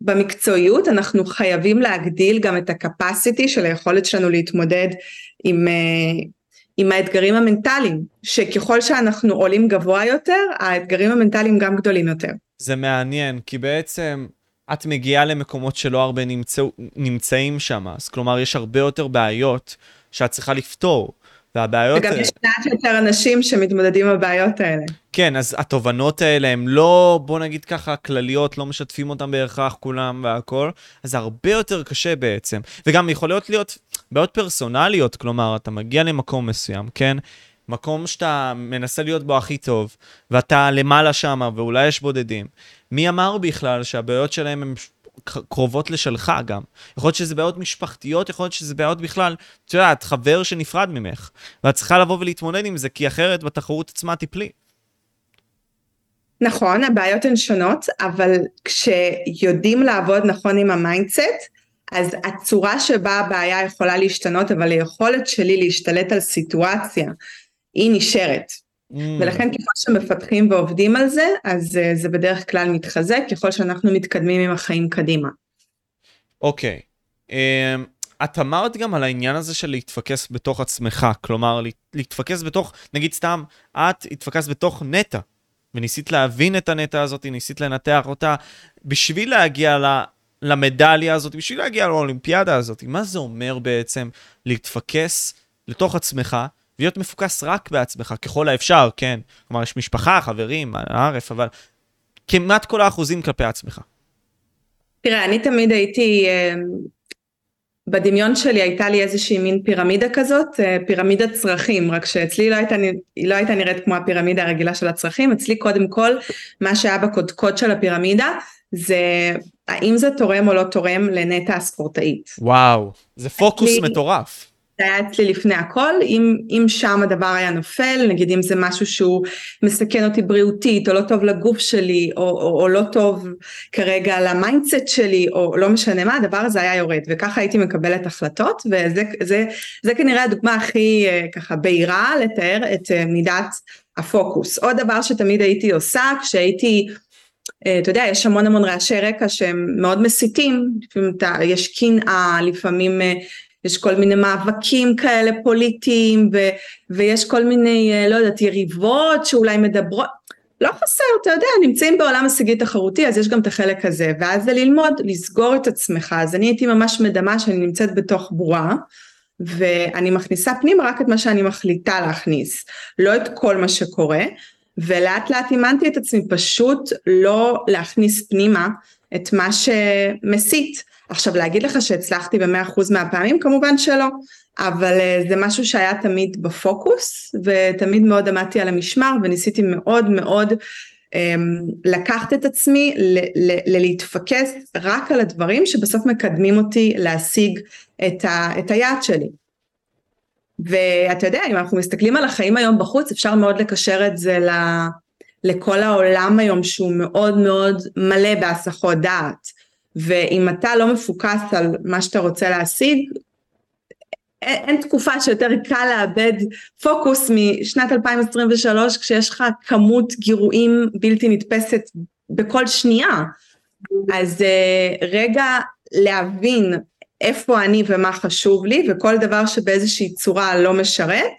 במקצועיות, אנחנו חייבים להגדיל גם את הקפסיטי של היכולת שלנו להתמודד עם, אה, עם האתגרים המנטליים, שככל שאנחנו עולים גבוה יותר, האתגרים המנטליים גם גדולים יותר. זה מעניין, כי בעצם את מגיעה למקומות שלא הרבה נמצא, נמצאים שם, אז כלומר יש הרבה יותר בעיות שאת צריכה לפתור. והבעיות... וגם יש מעט יותר אנשים שמתמודדים עם הבעיות האלה. כן, אז התובנות האלה הן לא, בוא נגיד ככה, כלליות, לא משתפים אותן בהכרח כולם והכל, אז זה הרבה יותר קשה בעצם. וגם יכולות להיות בעיות פרסונליות, כלומר, אתה מגיע למקום מסוים, כן? מקום שאתה מנסה להיות בו הכי טוב, ואתה למעלה שם, ואולי יש בודדים. מי אמר בכלל שהבעיות שלהם הן קרובות לשלך גם. יכול להיות שזה בעיות משפחתיות, יכול להיות שזה בעיות בכלל, את יודעת, חבר שנפרד ממך. ואת צריכה לבוא ולהתמודד עם זה, כי אחרת בתחרות עצמה תיפלי. נכון, הבעיות הן שונות, אבל כשיודעים לעבוד נכון עם ה mindset, אז הצורה שבה הבעיה יכולה להשתנות, אבל היכולת שלי להשתלט על סיטואציה, היא נשארת. Mm. ולכן ככל שמפתחים ועובדים על זה, אז uh, זה בדרך כלל מתחזק ככל שאנחנו מתקדמים עם החיים קדימה. אוקיי. Okay. אמ, um, את אמרת גם על העניין הזה של להתפקס בתוך עצמך, כלומר להתפקס בתוך, נגיד סתם, את התפקסת בתוך נטע, וניסית להבין את הנטע הזאת, ניסית לנתח אותה, בשביל להגיע ל... למדליה הזאת, בשביל להגיע לאולימפיאדה הזאת. מה זה אומר בעצם להתפקס לתוך עצמך ולהיות מפוקס רק בעצמך, ככל האפשר, כן? כלומר, יש משפחה, חברים, ערף, אבל כמעט כל האחוזים כלפי עצמך. תראה, אני תמיד הייתי, אה, בדמיון שלי הייתה לי איזושהי מין פירמידה כזאת, אה, פירמידת צרכים, רק שאצלי לא הייתה, היא לא הייתה נראית כמו הפירמידה הרגילה של הצרכים, אצלי קודם כל, מה שהיה בקודקוד של הפירמידה, זה האם זה תורם או לא תורם לנטע הספורטאית. וואו, זה פוקוס לי, מטורף. זה היה אצלי לפני הכל, אם, אם שם הדבר היה נופל, נגיד אם זה משהו שהוא מסכן אותי בריאותית, או לא טוב לגוף שלי, או, או, או לא טוב כרגע ל mindset שלי, או לא משנה מה, הדבר הזה היה יורד, וככה הייתי מקבלת החלטות, וזה זה, זה כנראה הדוגמה הכי אה, ככה בהירה לתאר את אה, מידת הפוקוס. עוד דבר שתמיד הייתי עושה, כשהייתי אתה יודע, יש המון המון רעשי רקע שהם מאוד מסיטים, לפעמים אתה, יש קנאה, לפעמים יש כל מיני מאבקים כאלה פוליטיים, ו, ויש כל מיני, לא יודעת, יריבות שאולי מדברות, לא חסר, אתה יודע, נמצאים בעולם הישגי תחרותי, אז יש גם את החלק הזה, ואז זה ללמוד, לסגור את עצמך, אז אני הייתי ממש מדמה שאני נמצאת בתוך בועה, ואני מכניסה פנימה רק את מה שאני מחליטה להכניס, לא את כל מה שקורה, ולאט לאט אימנתי את עצמי פשוט לא להכניס פנימה את מה שמסית. עכשיו להגיד לך שהצלחתי במאה אחוז מהפעמים? כמובן שלא, אבל אה, זה משהו שהיה תמיד בפוקוס ותמיד מאוד עמדתי על המשמר וניסיתי מאוד מאוד אמ, לקחת את עצמי להתפקס רק על הדברים שבסוף מקדמים אותי להשיג את, ה, את היעד שלי. ואתה יודע, אם אנחנו מסתכלים על החיים היום בחוץ, אפשר מאוד לקשר את זה ל, לכל העולם היום שהוא מאוד מאוד מלא בהסחות דעת. ואם אתה לא מפוקס על מה שאתה רוצה להשיג, אין, אין תקופה שיותר קל לאבד פוקוס משנת 2023 כשיש לך כמות גירויים בלתי נתפסת בכל שנייה. אז uh, רגע להבין איפה אני ומה חשוב לי וכל דבר שבאיזושהי צורה לא משרת,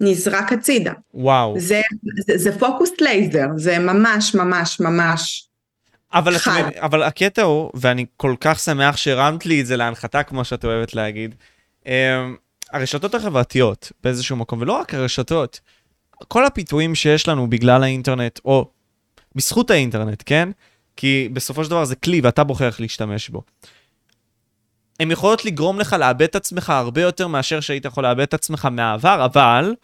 נזרק הצידה. וואו. זה, זה, זה פוקוס לייזר, זה ממש ממש ממש אבל, חד. אבל הקטע הוא, ואני כל כך שמח שהרמת לי את זה להנחתה, כמו שאת אוהבת להגיד, um, הרשתות החברתיות באיזשהו מקום, ולא רק הרשתות, כל הפיתויים שיש לנו בגלל האינטרנט, או בזכות האינטרנט, כן? כי בסופו של דבר זה כלי ואתה בוחר איך להשתמש בו. הן יכולות לגרום לך לאבד את עצמך הרבה יותר מאשר שהיית יכול לאבד את עצמך מהעבר, אבל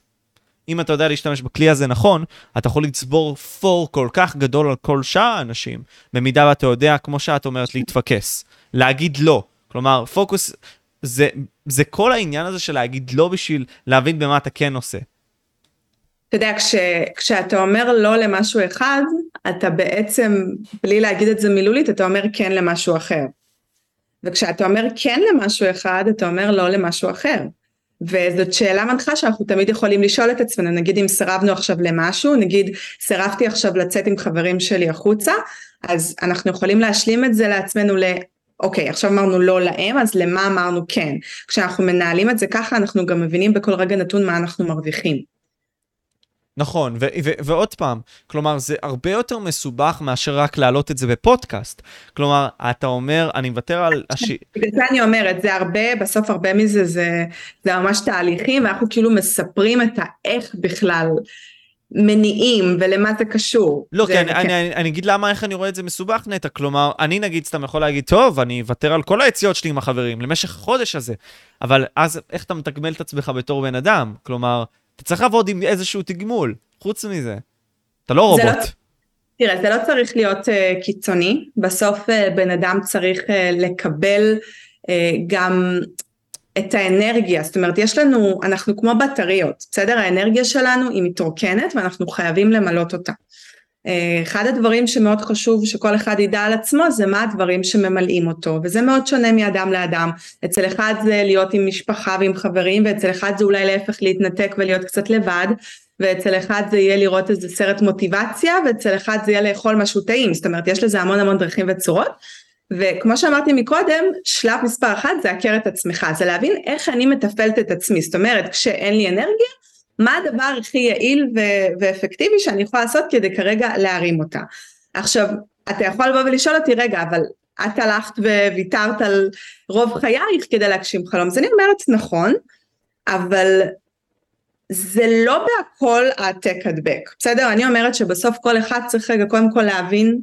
אם אתה יודע להשתמש בכלי הזה נכון, אתה יכול לצבור פור כל כך גדול על כל שאר האנשים, במידה ואתה יודע, כמו שאת אומרת, להתפקס. להגיד לא. כלומר, פוקוס, זה, זה כל העניין הזה של להגיד לא בשביל להבין במה אתה כן עושה. אתה יודע, כש, כשאתה אומר לא למשהו אחד, אתה בעצם, בלי להגיד את זה מילולית, אתה אומר כן למשהו אחר. וכשאתה אומר כן למשהו אחד, אתה אומר לא למשהו אחר. וזאת שאלה מנחה שאנחנו תמיד יכולים לשאול את עצמנו, נגיד אם סירבנו עכשיו למשהו, נגיד סירבתי עכשיו לצאת עם חברים שלי החוצה, אז אנחנו יכולים להשלים את זה לעצמנו ל... אוקיי, עכשיו אמרנו לא להם, אז למה אמרנו כן? כשאנחנו מנהלים את זה ככה, אנחנו גם מבינים בכל רגע נתון מה אנחנו מרוויחים. נכון, ו- ו- ועוד פעם, כלומר, זה הרבה יותר מסובך מאשר רק להעלות את זה בפודקאסט. כלומר, אתה אומר, אני מוותר על... הש... בגלל זה אני אומרת, זה הרבה, בסוף הרבה מזה זה, זה ממש תהליכים, ואנחנו כאילו מספרים את האיך בכלל. מניעים ולמה זה קשור. לא, זה, כן, אני, אני, אני אגיד למה, איך אני רואה את זה מסובך נטע. כלומר, אני נגיד סתם יכול להגיד, טוב, אני אוותר על כל היציאות שלי עם החברים למשך החודש הזה. אבל אז איך אתה מתגמל את עצמך בתור בן אדם? כלומר, אתה צריך לעבוד עם איזשהו תגמול, חוץ מזה. אתה לא רובוט. לא, תראה, זה לא צריך להיות uh, קיצוני, בסוף uh, בן אדם צריך uh, לקבל uh, גם את האנרגיה, זאת אומרת יש לנו, אנחנו כמו בטריות, בסדר? האנרגיה שלנו היא מתרוקנת ואנחנו חייבים למלות אותה. אה, אחד הדברים שמאוד חשוב שכל אחד ידע על עצמו זה מה הדברים שממלאים אותו וזה מאוד שונה מאדם לאדם. אצל אחד זה להיות עם משפחה ועם חברים ואצל אחד זה אולי להפך להתנתק ולהיות קצת לבד ואצל אחד זה יהיה לראות איזה סרט מוטיבציה ואצל אחד זה יהיה לאכול משהו טעים. זאת אומרת יש לזה המון המון דרכים וצורות. וכמו שאמרתי מקודם שלב מספר אחת זה הכר את עצמך זה להבין איך אני מתפעלת את עצמי. זאת אומרת כשאין לי אנרגיה מה הדבר הכי יעיל ו- ואפקטיבי שאני יכולה לעשות כדי כרגע להרים אותה. עכשיו, אתה יכול לבוא ולשאול אותי, רגע, אבל את הלכת וויתרת על רוב חייך כדי להגשים חלום. אז אני אומרת, נכון, אבל זה לא בהכל העתק הדבק, בסדר? אני אומרת שבסוף כל אחד צריך רגע קודם כל להבין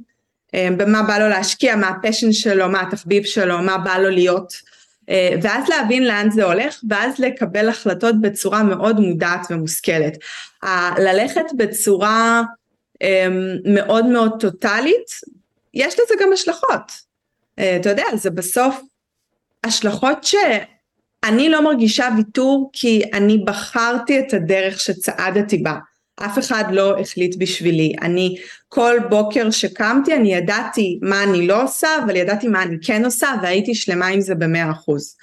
אה, במה בא לו להשקיע, מה הפשן שלו, מה התחביב שלו, מה בא לו להיות. אה, ואז להבין לאן זה הולך ואז לקבל החלטות בצורה מאוד מודעת ומושכלת. ללכת בצורה אמ, מאוד מאוד טוטאלית, יש לזה גם השלכות. אה, אתה יודע, זה בסוף השלכות שאני לא מרגישה ויתור כי אני בחרתי את הדרך שצעדתי בה. אף אחד לא החליט בשבילי. אני כל בוקר שקמתי אני ידעתי מה אני לא עושה, אבל ידעתי מה אני כן עושה והייתי שלמה עם זה במאה אחוז.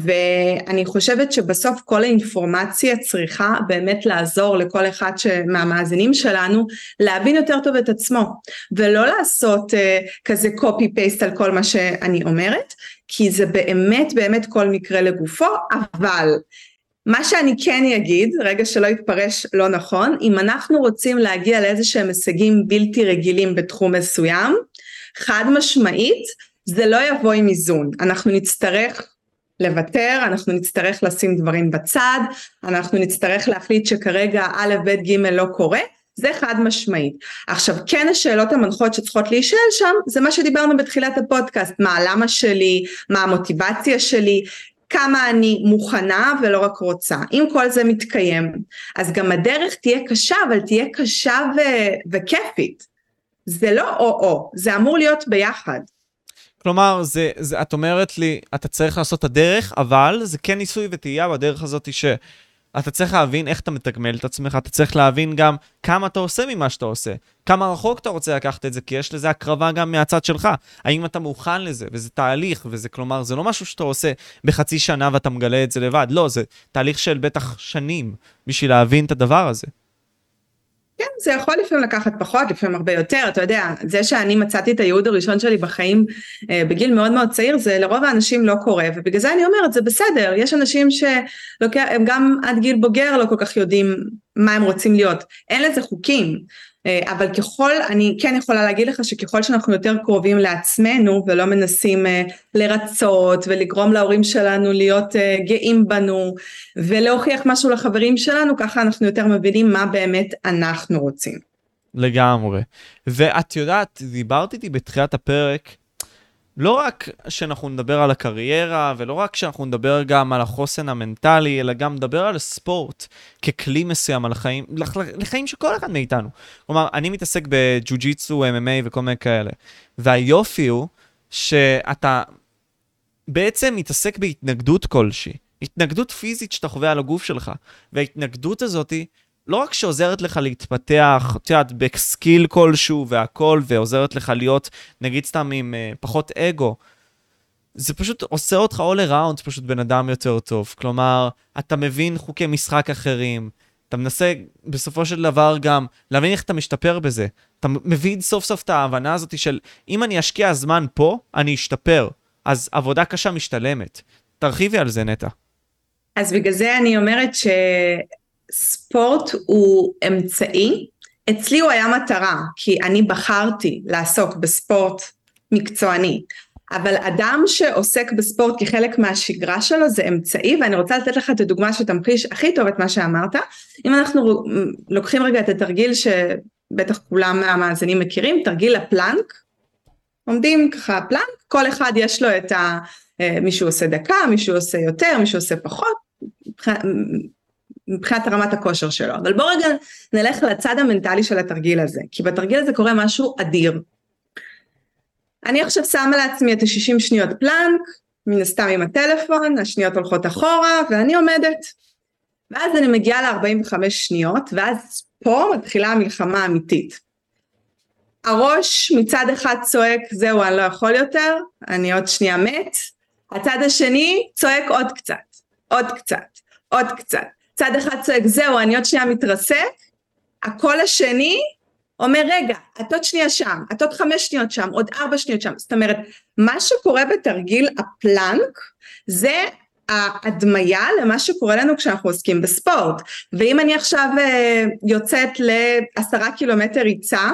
ואני חושבת שבסוף כל האינפורמציה צריכה באמת לעזור לכל אחד מהמאזינים שלנו להבין יותר טוב את עצמו ולא לעשות uh, כזה copy paste על כל מה שאני אומרת כי זה באמת באמת כל מקרה לגופו אבל מה שאני כן אגיד, רגע שלא יתפרש לא נכון, אם אנחנו רוצים להגיע לאיזה שהם הישגים בלתי רגילים בתחום מסוים, חד משמעית זה לא יבוא עם איזון, אנחנו נצטרך לוותר, אנחנו נצטרך לשים דברים בצד, אנחנו נצטרך להחליט שכרגע א', ב', ג' לא קורה, זה חד משמעית. עכשיו כן השאלות המנחות שצריכות להישאל שם זה מה שדיברנו בתחילת הפודקאסט, מה הלמה שלי, מה המוטיבציה שלי, כמה אני מוכנה ולא רק רוצה. אם כל זה מתקיים, אז גם הדרך תהיה קשה, אבל תהיה קשה ו- וכיפית. זה לא או-או, זה אמור להיות ביחד. כלומר, זה, זה, את אומרת לי, אתה צריך לעשות את הדרך, אבל זה כן ניסוי וטעייה בדרך הזאת שאתה צריך להבין איך אתה מתגמל את עצמך, אתה צריך להבין גם כמה אתה עושה ממה שאתה עושה, כמה רחוק אתה רוצה לקחת את זה, כי יש לזה הקרבה גם מהצד שלך. האם אתה מוכן לזה, וזה תהליך, וזה כלומר, זה לא משהו שאתה עושה בחצי שנה ואתה מגלה את זה לבד, לא, זה תהליך של בטח שנים בשביל להבין את הדבר הזה. כן, זה יכול לפעמים לקחת פחות, לפעמים הרבה יותר, אתה יודע, זה שאני מצאתי את הייעוד הראשון שלי בחיים אה, בגיל מאוד מאוד צעיר, זה לרוב האנשים לא קורה, ובגלל זה אני אומרת, זה בסדר, יש אנשים שהם גם עד גיל בוגר לא כל כך יודעים מה הם רוצים להיות, אין לזה חוקים, אבל ככל, אני כן יכולה להגיד לך שככל שאנחנו יותר קרובים לעצמנו ולא מנסים אה, לרצות ולגרום להורים שלנו להיות אה, גאים בנו ולהוכיח משהו לחברים שלנו, ככה אנחנו יותר מבינים מה באמת אנחנו רוצים. לגמרי. ואת יודעת, דיברת איתי בתחילת הפרק לא רק שאנחנו נדבר על הקריירה, ולא רק שאנחנו נדבר גם על החוסן המנטלי, אלא גם נדבר על ספורט ככלי מסוים על החיים, לחיים של כל אחד מאיתנו. כלומר, אני מתעסק בג'ו-ג'יצו, MMA וכל מיני כאלה. והיופי הוא שאתה בעצם מתעסק בהתנגדות כלשהי. התנגדות פיזית שאתה חווה על הגוף שלך. וההתנגדות הזאתי לא רק שעוזרת לך להתפתח, את יודעת, בסקיל כלשהו והכל, ועוזרת לך להיות, נגיד סתם עם uh, פחות אגו, זה פשוט עושה אותך all around פשוט בן אדם יותר טוב. כלומר, אתה מבין חוקי משחק אחרים, אתה מנסה בסופו של דבר גם להבין איך אתה משתפר בזה. אתה מבין סוף סוף את ההבנה הזאת של אם אני אשקיע זמן פה, אני אשתפר. אז עבודה קשה משתלמת. תרחיבי על זה, נטע. אז בגלל זה אני אומרת ש... ספורט הוא אמצעי, אצלי הוא היה מטרה, כי אני בחרתי לעסוק בספורט מקצועני, אבל אדם שעוסק בספורט כחלק מהשגרה שלו זה אמצעי, ואני רוצה לתת לך את הדוגמה שתמחיש הכי טוב את מה שאמרת. אם אנחנו לוקחים רגע את התרגיל שבטח כולם מהמאזינים מכירים, תרגיל הפלנק, עומדים ככה פלנק, כל אחד יש לו את ה... אה, מישהו עושה דקה, מישהו עושה יותר, מישהו עושה פחות, מבחינת רמת הכושר שלו. אבל בוא רגע נלך לצד המנטלי של התרגיל הזה, כי בתרגיל הזה קורה משהו אדיר. אני עכשיו שמה לעצמי את ה-60 שניות פלנק, מן הסתם עם הטלפון, השניות הולכות אחורה, ואני עומדת. ואז אני מגיעה ל-45 שניות, ואז פה מתחילה המלחמה האמיתית. הראש מצד אחד צועק, זהו, אני לא יכול יותר, אני עוד שנייה מת. הצד השני צועק עוד קצת, עוד קצת, עוד קצת. צד אחד צועק זהו אני עוד שנייה מתרסק, הקול השני אומר רגע את עוד שנייה שם, את עוד חמש שניות שם, עוד ארבע שניות שם, זאת אומרת מה שקורה בתרגיל הפלנק זה ההדמיה למה שקורה לנו כשאנחנו עוסקים בספורט. ואם אני עכשיו אה, יוצאת לעשרה קילומטר ריצה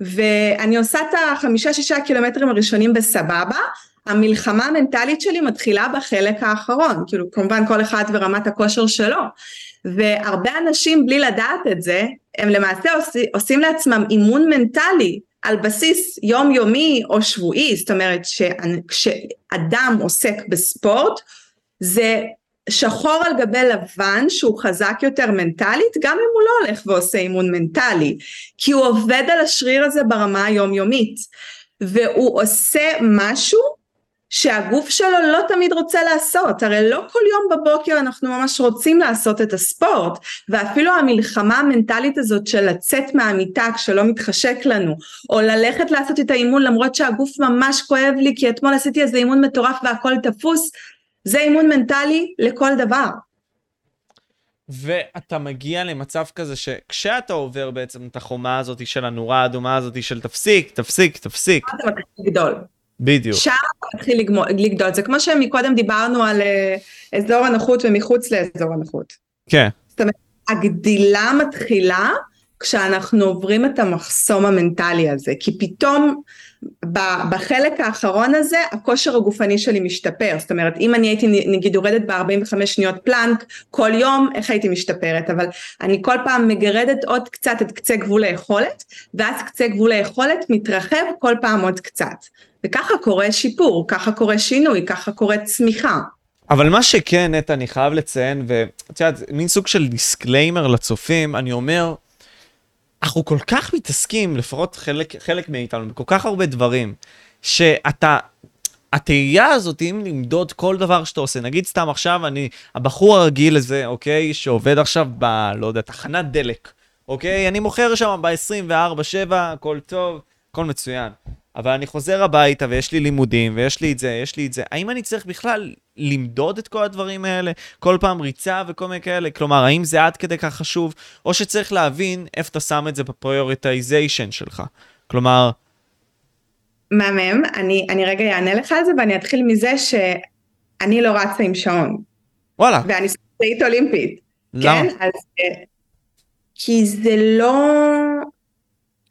ואני עושה את החמישה שישה קילומטרים הראשונים בסבבה המלחמה המנטלית שלי מתחילה בחלק האחרון, כאילו כמובן כל אחד ורמת הכושר שלו, והרבה אנשים בלי לדעת את זה, הם למעשה עושים, עושים לעצמם אימון מנטלי על בסיס יומיומי או שבועי, זאת אומרת כשאדם עוסק בספורט זה שחור על גבי לבן שהוא חזק יותר מנטלית גם אם הוא לא הולך ועושה אימון מנטלי כי הוא עובד על השריר הזה ברמה היומיומית. והוא עושה משהו שהגוף שלו לא תמיד רוצה לעשות, הרי לא כל יום בבוקר אנחנו ממש רוצים לעשות את הספורט, ואפילו המלחמה המנטלית הזאת של לצאת מהמיטה כשלא מתחשק לנו, או ללכת לעשות את האימון למרות שהגוף ממש כואב לי כי אתמול עשיתי איזה אימון מטורף והכל תפוס, זה אימון מנטלי לכל דבר. ואתה מגיע למצב כזה שכשאתה עובר בעצם את החומה הזאת של הנורה האדומה הזאת של תפסיק, תפסיק, תפסיק. אתה מתחיל לגדול. בדיוק. שם מתחיל לגדול. זה כמו שמקודם דיברנו על uh, אזור הנוחות ומחוץ לאזור הנוחות. כן. זאת אומרת, הגדילה מתחילה כשאנחנו עוברים את המחסום המנטלי הזה, כי פתאום בחלק האחרון הזה הכושר הגופני שלי משתפר, זאת אומרת אם אני הייתי נגיד יורדת ב-45 שניות פלנק כל יום איך הייתי משתפרת, אבל אני כל פעם מגרדת עוד קצת את קצה גבול היכולת ואז קצה גבול היכולת מתרחב כל פעם עוד קצת, וככה קורה שיפור, ככה קורה שינוי, ככה קורה צמיחה. אבל מה שכן, נטע, אני חייב לציין, ואת יודעת, מין סוג של disclaimer לצופים, אני אומר, אנחנו כל כך מתעסקים, לפחות חלק, חלק מאיתנו, בכל כך הרבה דברים, שאתה, התהייה הזאת, אם למדוד כל דבר שאתה עושה, נגיד סתם עכשיו אני, הבחור הרגיל הזה, אוקיי, שעובד עכשיו ב, לא יודע, תחנת דלק, אוקיי, אני מוכר שם ב-24-7, הכל טוב, הכל מצוין. אבל אני חוזר הביתה ויש לי לימודים ויש לי את זה, יש לי את זה. האם אני צריך בכלל למדוד את כל הדברים האלה? כל פעם ריצה וכל מיני כאלה? כלומר, האם זה עד כדי כך חשוב? או שצריך להבין איפה אתה שם את זה ב prioritization שלך. כלומר... מהמם, אני, אני רגע אענה לך על זה ואני אתחיל מזה שאני לא רצה עם שעון. וואלה. ואני ספורטאית אולימפית. למה? כן? אז... אה, כי זה לא...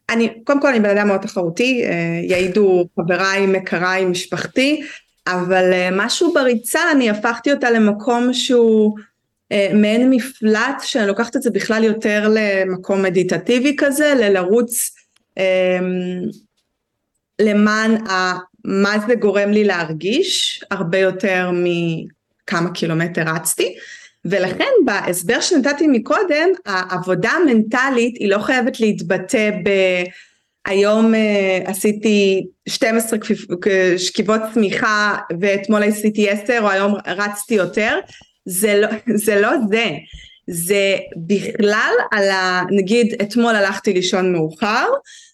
אני, קודם כל אני בן אדם מאוד תחרותי, אה, יעידו חבריי, מכריי, משפחתי, אבל אה, משהו בריצה, אני הפכתי אותה למקום שהוא אה, מעין מפלט, שאני לוקחת את זה בכלל יותר למקום מדיטטיבי כזה, ללרוץ למען ה, מה זה גורם לי להרגיש, הרבה יותר מכמה קילומטר רצתי. ולכן בהסבר שנתתי מקודם, העבודה המנטלית היא לא חייבת להתבטא ב... היום uh, עשיתי 12 שכיבות צמיחה ואתמול עשיתי 10 או היום רצתי יותר, זה לא זה, לא זה. זה בכלל על ה... נגיד אתמול הלכתי לישון מאוחר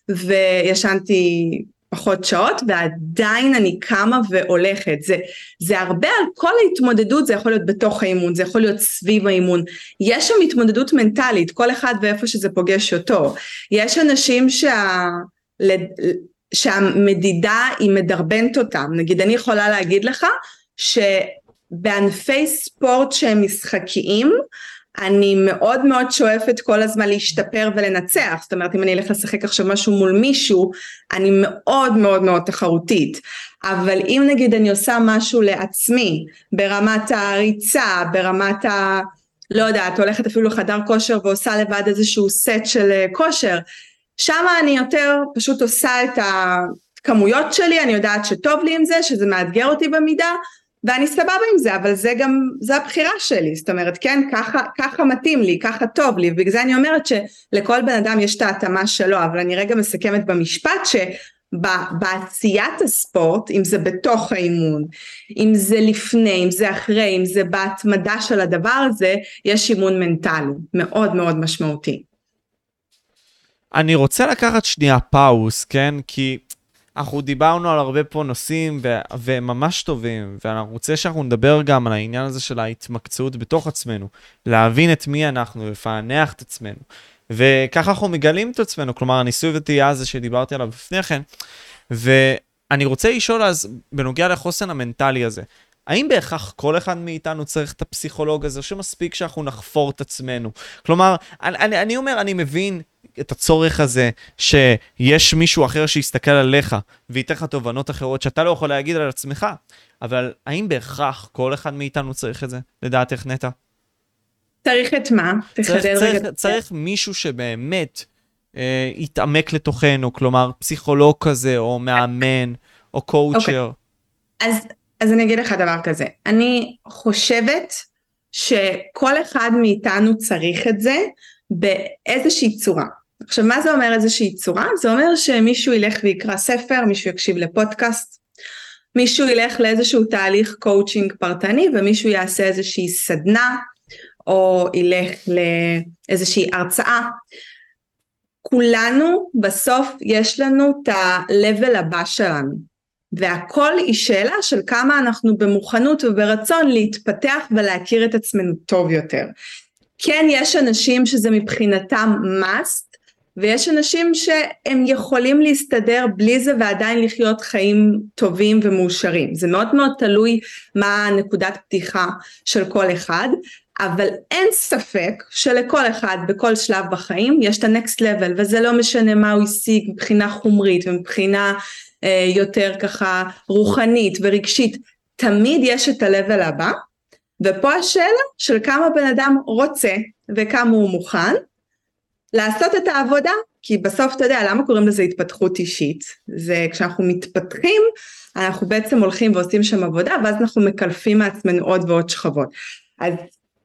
וישנתי פחות שעות ועדיין אני קמה והולכת. זה, זה הרבה על כל ההתמודדות זה יכול להיות בתוך האימון זה יכול להיות סביב האימון. יש שם התמודדות מנטלית כל אחד ואיפה שזה פוגש אותו. יש אנשים שה... שהמדידה היא מדרבנת אותם. נגיד אני יכולה להגיד לך שבענפי ספורט שהם משחקיים אני מאוד מאוד שואפת כל הזמן להשתפר ולנצח, זאת אומרת אם אני אלך לשחק עכשיו משהו מול מישהו, אני מאוד מאוד מאוד תחרותית, אבל אם נגיד אני עושה משהו לעצמי, ברמת הריצה, ברמת ה... לא יודעת, הולכת אפילו לחדר כושר ועושה לבד איזשהו סט של אה, כושר, שם אני יותר פשוט עושה את הכמויות שלי, אני יודעת שטוב לי עם זה, שזה מאתגר אותי במידה, ואני סבבה עם זה, אבל זה גם, זה הבחירה שלי, זאת אומרת, כן, ככה, ככה מתאים לי, ככה טוב לי, ובגלל זה אני אומרת שלכל בן אדם יש את ההתאמה שלו, אבל אני רגע מסכמת במשפט שבעשיית הספורט, אם זה בתוך האימון, אם זה לפני, אם זה אחרי, אם זה בהתמדה של הדבר הזה, יש אימון מנטלי, מאוד מאוד משמעותי. אני רוצה לקחת שנייה פאוס, כן? כי אנחנו דיברנו על הרבה פה נושאים ו- וממש טובים, ואני רוצה שאנחנו נדבר גם על העניין הזה של ההתמקצעות בתוך עצמנו, להבין את מי אנחנו, לפענח את עצמנו. וככה אנחנו מגלים את עצמנו, כלומר הניסוי וטעייה הזה שדיברתי עליו לפני כן. ואני רוצה לשאול אז, בנוגע לחוסן המנטלי הזה, האם בהכרח כל אחד מאיתנו צריך את הפסיכולוג הזה, שמספיק שאנחנו נחפור את עצמנו? כלומר, אני, אני אומר, אני מבין את הצורך הזה שיש מישהו אחר שיסתכל עליך וייתן לך תובנות אחרות שאתה לא יכול להגיד על עצמך, אבל האם בהכרח כל אחד מאיתנו צריך את זה, לדעתך נטע? צריך את מה? צריך, צריך, צריך מישהו שבאמת אה, יתעמק לתוכנו, כלומר פסיכולוג כזה, או מאמן, או קואוצ'ר. Okay. אוקיי. אז, אז אני אגיד לך דבר כזה, אני חושבת שכל אחד מאיתנו צריך את זה באיזושהי צורה. עכשיו מה זה אומר איזושהי צורה? זה אומר שמישהו ילך ויקרא ספר, מישהו יקשיב לפודקאסט, מישהו ילך לאיזשהו תהליך קואוצ'ינג פרטני ומישהו יעשה איזושהי סדנה או ילך לאיזושהי הרצאה. כולנו בסוף יש לנו את ה-level הבא שלנו. והכל היא שאלה של כמה אנחנו במוכנות וברצון להתפתח ולהכיר את עצמנו טוב יותר. כן יש אנשים שזה מבחינתם must ויש אנשים שהם יכולים להסתדר בלי זה ועדיין לחיות חיים טובים ומאושרים. זה מאוד מאוד תלוי מה נקודת פתיחה של כל אחד, אבל אין ספק שלכל אחד בכל שלב בחיים יש את הנקסט לבל וזה לא משנה מה הוא השיג מבחינה חומרית ומבחינה אה, יותר ככה רוחנית ורגשית, תמיד יש את ה-level הבא, ופה השאלה של כמה בן אדם רוצה וכמה הוא מוכן לעשות את העבודה, כי בסוף אתה יודע למה קוראים לזה התפתחות אישית, זה כשאנחנו מתפתחים אנחנו בעצם הולכים ועושים שם עבודה ואז אנחנו מקלפים מעצמנו עוד ועוד שכבות. אז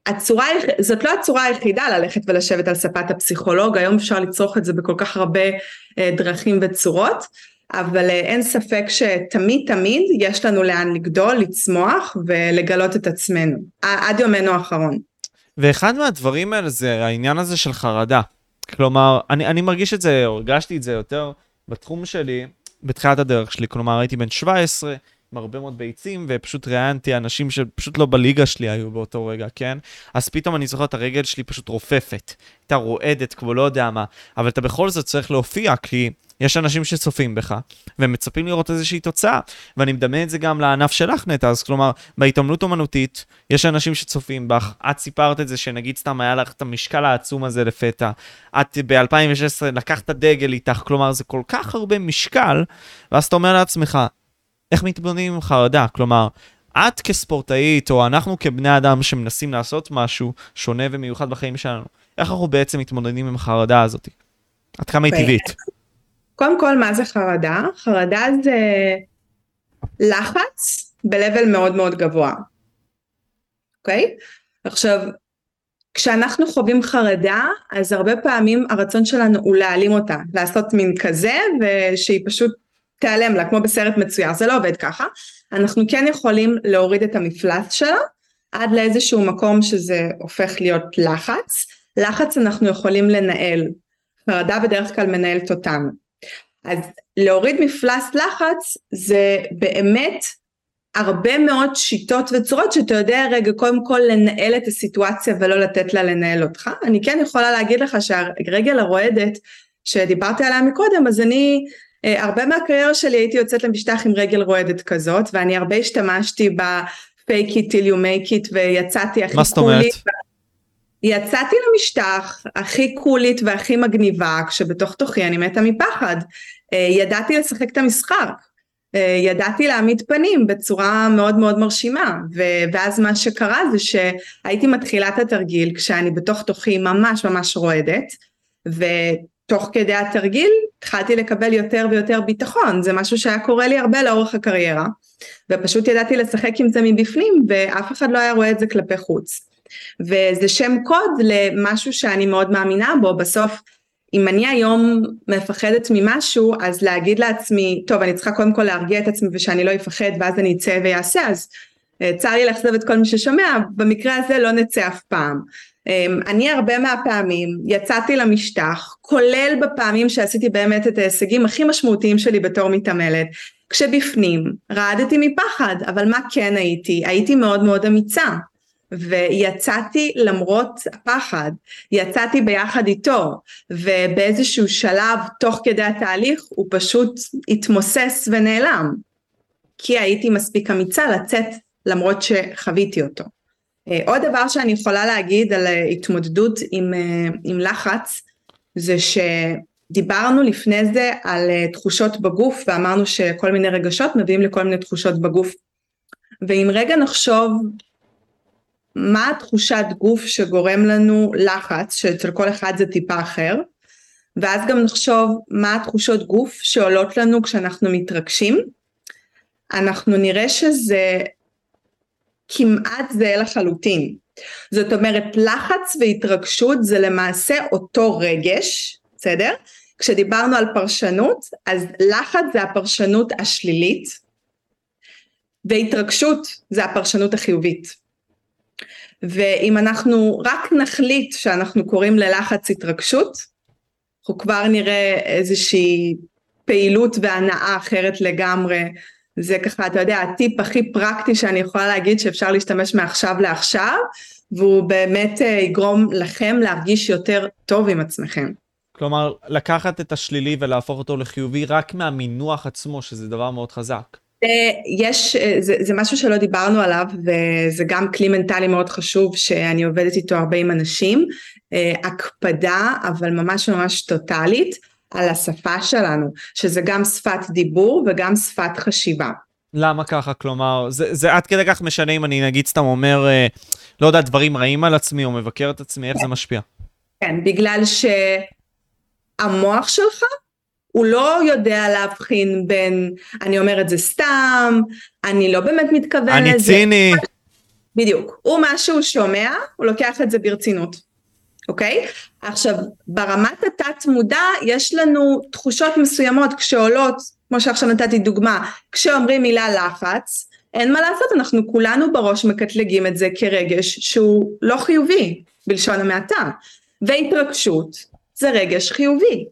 הצורה, זאת לא הצורה היחידה ללכת ולשבת על ספת הפסיכולוג, היום אפשר לצרוך את זה בכל כך הרבה אה, דרכים וצורות, אבל אה, אין ספק שתמיד תמיד יש לנו לאן לגדול, לצמוח ולגלות את עצמנו, עד יומנו האחרון. ואחד מהדברים האלה זה העניין הזה של חרדה. כלומר, אני, אני מרגיש את זה, הרגשתי את זה יותר בתחום שלי, בתחילת הדרך שלי. כלומר, הייתי בן 17, עם הרבה מאוד ביצים, ופשוט ראיינתי אנשים שפשוט לא בליגה שלי היו באותו רגע, כן? אז פתאום אני זוכר את הרגל שלי פשוט רופפת. הייתה רועדת, כמו לא יודע מה, אבל אתה בכל זאת צריך להופיע, כי יש אנשים שצופים בך, ומצפים לראות איזושהי תוצאה. ואני מדמה את זה גם לענף שלך, נטע, אז כלומר, בהתעמלות אומנותית, יש אנשים שצופים בך, את סיפרת את זה שנגיד סתם היה לך את המשקל העצום הזה לפתע, את ב-2016 לקחת דגל איתך, כלומר, זה כל כך הרבה משקל, ואז אתה אומר לעצמך, איך מתבוננים עם חרדה? כלומר, את כספורטאית, או אנחנו כבני אדם שמנסים לעשות משהו שונה ומיוחד בחיים שלנו, איך אנחנו בעצם מתמודדים עם החרדה הזאת? עד כמה היא טבעית? קודם כל, מה זה חרדה? חרדה זה לחץ ב-level מאוד מאוד גבוה, אוקיי? עכשיו, כשאנחנו חווים חרדה, אז הרבה פעמים הרצון שלנו הוא להעלים אותה, לעשות מין כזה, ושהיא פשוט תיעלם לה, כמו בסרט מצויר, זה לא עובד ככה. אנחנו כן יכולים להוריד את המפלס שלה, עד לאיזשהו מקום שזה הופך להיות לחץ. לחץ אנחנו יכולים לנהל, חרדה בדרך כלל מנהלת אותנו. אז להוריד מפלס לחץ זה באמת הרבה מאוד שיטות וצורות שאתה יודע רגע קודם כל לנהל את הסיטואציה ולא לתת לה לנהל אותך. אני כן יכולה להגיד לך שהרגל הרועדת שדיברתי עליה מקודם אז אני אה, הרבה מהקריירה שלי הייתי יוצאת למשטח עם רגל רועדת כזאת ואני הרבה השתמשתי ב-fake it till you make it ויצאתי הכי מה זאת אומרת? יצאתי למשטח הכי קולית והכי מגניבה כשבתוך תוכי אני מתה מפחד. אה, ידעתי לשחק את המשחק. אה, ידעתי להעמיד פנים בצורה מאוד מאוד מרשימה ואז מה שקרה זה שהייתי מתחילה את התרגיל כשאני בתוך תוכי ממש ממש רועדת ותוך כדי התרגיל התחלתי לקבל יותר ויותר ביטחון. זה משהו שהיה קורה לי הרבה לאורך הקריירה ופשוט ידעתי לשחק עם זה מבפנים ואף אחד לא היה רואה את זה כלפי חוץ וזה שם קוד למשהו שאני מאוד מאמינה בו. בסוף אם אני היום מפחדת ממשהו אז להגיד לעצמי טוב אני צריכה קודם כל להרגיע את עצמי ושאני לא אפחד ואז אני אצא ויעשה. אז אה, צר לי לאכזב את כל מי ששומע במקרה הזה לא נצא אף פעם. אמ, אני הרבה מהפעמים יצאתי למשטח כולל בפעמים שעשיתי באמת את ההישגים הכי משמעותיים שלי בתור מתעמלת. כשבפנים רעדתי מפחד אבל מה כן הייתי? הייתי מאוד מאוד אמיצה ויצאתי למרות הפחד, יצאתי ביחד איתו ובאיזשהו שלב תוך כדי התהליך הוא פשוט התמוסס ונעלם כי הייתי מספיק אמיצה לצאת למרות שחוויתי אותו. אה, עוד דבר שאני יכולה להגיד על התמודדות עם, אה, עם לחץ זה שדיברנו לפני זה על אה, תחושות בגוף ואמרנו שכל מיני רגשות מביאים לכל מיני תחושות בגוף ואם רגע נחשוב מה התחושת גוף שגורם לנו לחץ, שאצל כל אחד זה טיפה אחר, ואז גם נחשוב מה התחושות גוף שעולות לנו כשאנחנו מתרגשים. אנחנו נראה שזה כמעט זהה לחלוטין. זאת אומרת לחץ והתרגשות זה למעשה אותו רגש, בסדר? כשדיברנו על פרשנות אז לחץ זה הפרשנות השלילית והתרגשות זה הפרשנות החיובית. ואם אנחנו רק נחליט שאנחנו קוראים ללחץ התרגשות, אנחנו כבר נראה איזושהי פעילות והנאה אחרת לגמרי זה ככה, אתה יודע, הטיפ הכי פרקטי שאני יכולה להגיד שאפשר להשתמש מעכשיו לעכשיו, והוא באמת אה, יגרום לכם להרגיש יותר טוב עם עצמכם. כלומר, לקחת את השלילי ולהפוך אותו לחיובי רק מהמינוח עצמו, שזה דבר מאוד חזק. אה, יש, אה, זה, זה משהו שלא דיברנו עליו, וזה גם כלי מנטלי מאוד חשוב שאני עובדת איתו הרבה עם אנשים, הקפדה, אבל ממש ממש טוטאלית, על השפה שלנו, שזה גם שפת דיבור וגם שפת חשיבה. למה ככה? כלומר, זה, זה עד כדי כך משנה אם אני נגיד סתם אומר, אה, לא יודע, דברים רעים על עצמי או מבקר את עצמי, איך כן. זה משפיע? כן, בגלל שהמוח שלך, הוא לא יודע להבחין בין, אני אומר את זה סתם, אני לא באמת מתכוון לזה. אני ציני. בדיוק. הוא מה שהוא שומע, הוא לוקח את זה ברצינות. אוקיי? עכשיו, ברמת התת מודע יש לנו תחושות מסוימות כשעולות, כמו שעכשיו נתתי דוגמה, כשאומרים מילה לחץ, אין מה לעשות, אנחנו כולנו בראש מקטלגים את זה כרגש שהוא לא חיובי, בלשון המעטה. והתרגשות זה רגש חיובי.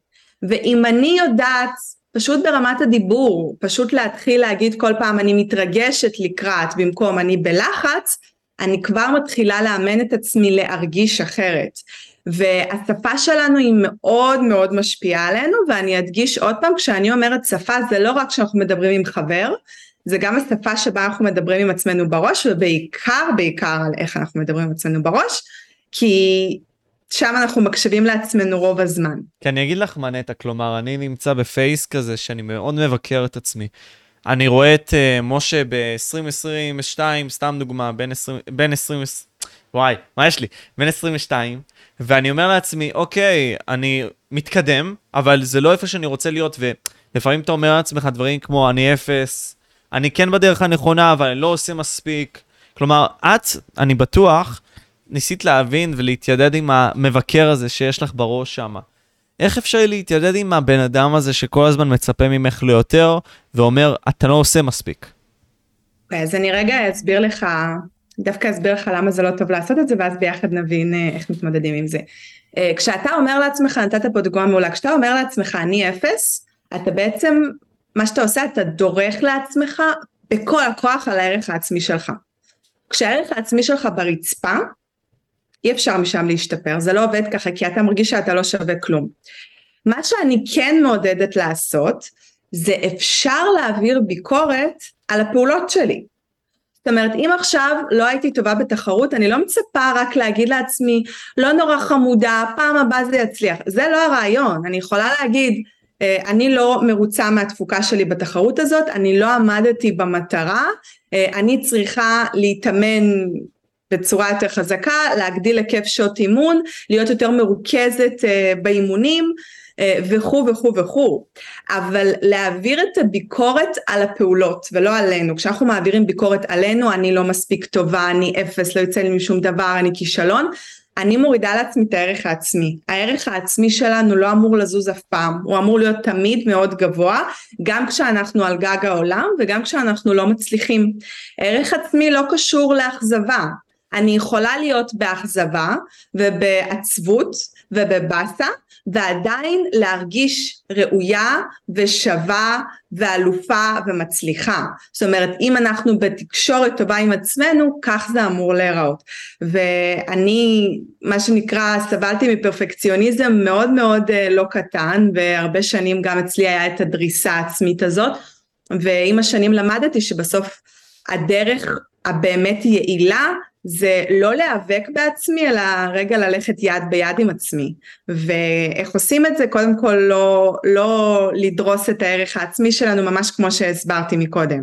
ואם אני יודעת פשוט ברמת הדיבור, פשוט להתחיל להגיד כל פעם אני מתרגשת לקראת במקום אני בלחץ, אני כבר מתחילה לאמן את עצמי להרגיש אחרת. והשפה שלנו היא מאוד מאוד משפיעה עלינו, ואני אדגיש עוד פעם, כשאני אומרת שפה זה לא רק כשאנחנו מדברים עם חבר, זה גם השפה שבה אנחנו מדברים עם עצמנו בראש, ובעיקר בעיקר על איך אנחנו מדברים עם עצמנו בראש, כי שם אנחנו מקשיבים לעצמנו רוב הזמן. כי אני אגיד לך מה נטע, כלומר, אני נמצא בפייס כזה שאני מאוד מבקר את עצמי. אני רואה את uh, משה ב-2022, סתם דוגמה, בין 20, בין 20, וואי, מה יש לי? בין 22, ואני אומר לעצמי, אוקיי, אני מתקדם, אבל זה לא איפה שאני רוצה להיות, ולפעמים אתה אומר לעצמך דברים כמו, אני אפס, אני כן בדרך הנכונה, אבל אני לא עושה מספיק. כלומר, את, אני בטוח, ניסית להבין ולהתיידד עם המבקר הזה שיש לך בראש שם. איך אפשר להתיידד עם הבן אדם הזה שכל הזמן מצפה ממך ליותר, ואומר, אתה לא עושה מספיק? אוקיי, אז אני רגע אסביר לך, דווקא אסביר לך למה זה לא טוב לעשות את זה, ואז ביחד נבין אה, איך מתמודדים עם זה. אה, כשאתה אומר לעצמך, נתת פה דוגמה מעולה, כשאתה אומר לעצמך, אני אפס, אתה בעצם, מה שאתה עושה, אתה דורך לעצמך בכל הכוח על הערך העצמי שלך. כשהערך העצמי שלך ברצפה, אי אפשר משם להשתפר, זה לא עובד ככה כי אתה מרגיש שאתה לא שווה כלום. מה שאני כן מעודדת לעשות, זה אפשר להעביר ביקורת על הפעולות שלי. זאת אומרת, אם עכשיו לא הייתי טובה בתחרות, אני לא מצפה רק להגיד לעצמי, לא נורא חמודה, פעם הבאה זה יצליח. זה לא הרעיון, אני יכולה להגיד, אה, אני לא מרוצה מהתפוקה שלי בתחרות הזאת, אני לא עמדתי במטרה, אה, אני צריכה להתאמן בצורה יותר חזקה, להגדיל היקף שעות אימון, להיות יותר מרוכזת uh, באימונים uh, וכו' וכו' וכו', אבל להעביר את הביקורת על הפעולות ולא עלינו, כשאנחנו מעבירים ביקורת עלינו, אני לא מספיק טובה, אני אפס, לא יוצא לי משום דבר, אני כישלון, אני מורידה לעצמי את הערך העצמי. הערך העצמי שלנו לא אמור לזוז אף פעם, הוא אמור להיות תמיד מאוד גבוה, גם כשאנחנו על גג העולם וגם כשאנחנו לא מצליחים. ערך עצמי לא קשור לאכזבה, אני יכולה להיות באכזבה ובעצבות ובבאסה ועדיין להרגיש ראויה ושווה ואלופה ומצליחה. זאת אומרת, אם אנחנו בתקשורת טובה עם עצמנו, כך זה אמור להיראות. ואני, מה שנקרא, סבלתי מפרפקציוניזם מאוד מאוד אה, לא קטן, והרבה שנים גם אצלי היה את הדריסה העצמית הזאת, ועם השנים למדתי שבסוף הדרך הבאמת יעילה זה לא להיאבק בעצמי, אלא רגע ללכת יד ביד עם עצמי. ואיך עושים את זה? קודם כל לא, לא לדרוס את הערך העצמי שלנו, ממש כמו שהסברתי מקודם.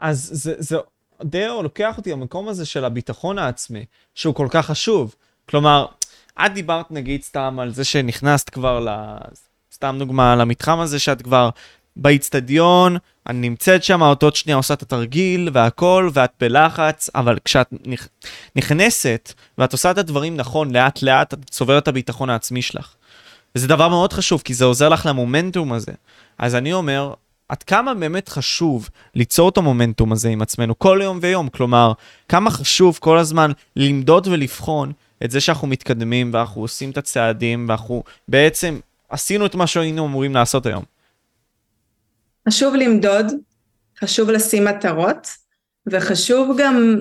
אז זה, זה די לוקח אותי למקום הזה של הביטחון העצמי, שהוא כל כך חשוב. כלומר, את דיברת נגיד סתם על זה שנכנסת כבר, ל... סתם דוגמה, למתחם הזה שאת כבר באיצטדיון, אני נמצאת שם, עוד שנייה עושה את התרגיל והכל, ואת בלחץ, אבל כשאת נכ... נכנסת ואת עושה את הדברים נכון, לאט לאט את צוברת את הביטחון העצמי שלך. וזה דבר מאוד חשוב, כי זה עוזר לך למומנטום הזה. אז אני אומר, עד כמה באמת חשוב ליצור את המומנטום הזה עם עצמנו כל יום ויום, כלומר, כמה חשוב כל הזמן למדוד ולבחון את זה שאנחנו מתקדמים ואנחנו עושים את הצעדים ואנחנו בעצם עשינו את מה שהיינו אמורים לעשות היום. חשוב למדוד, חשוב לשים מטרות, וחשוב גם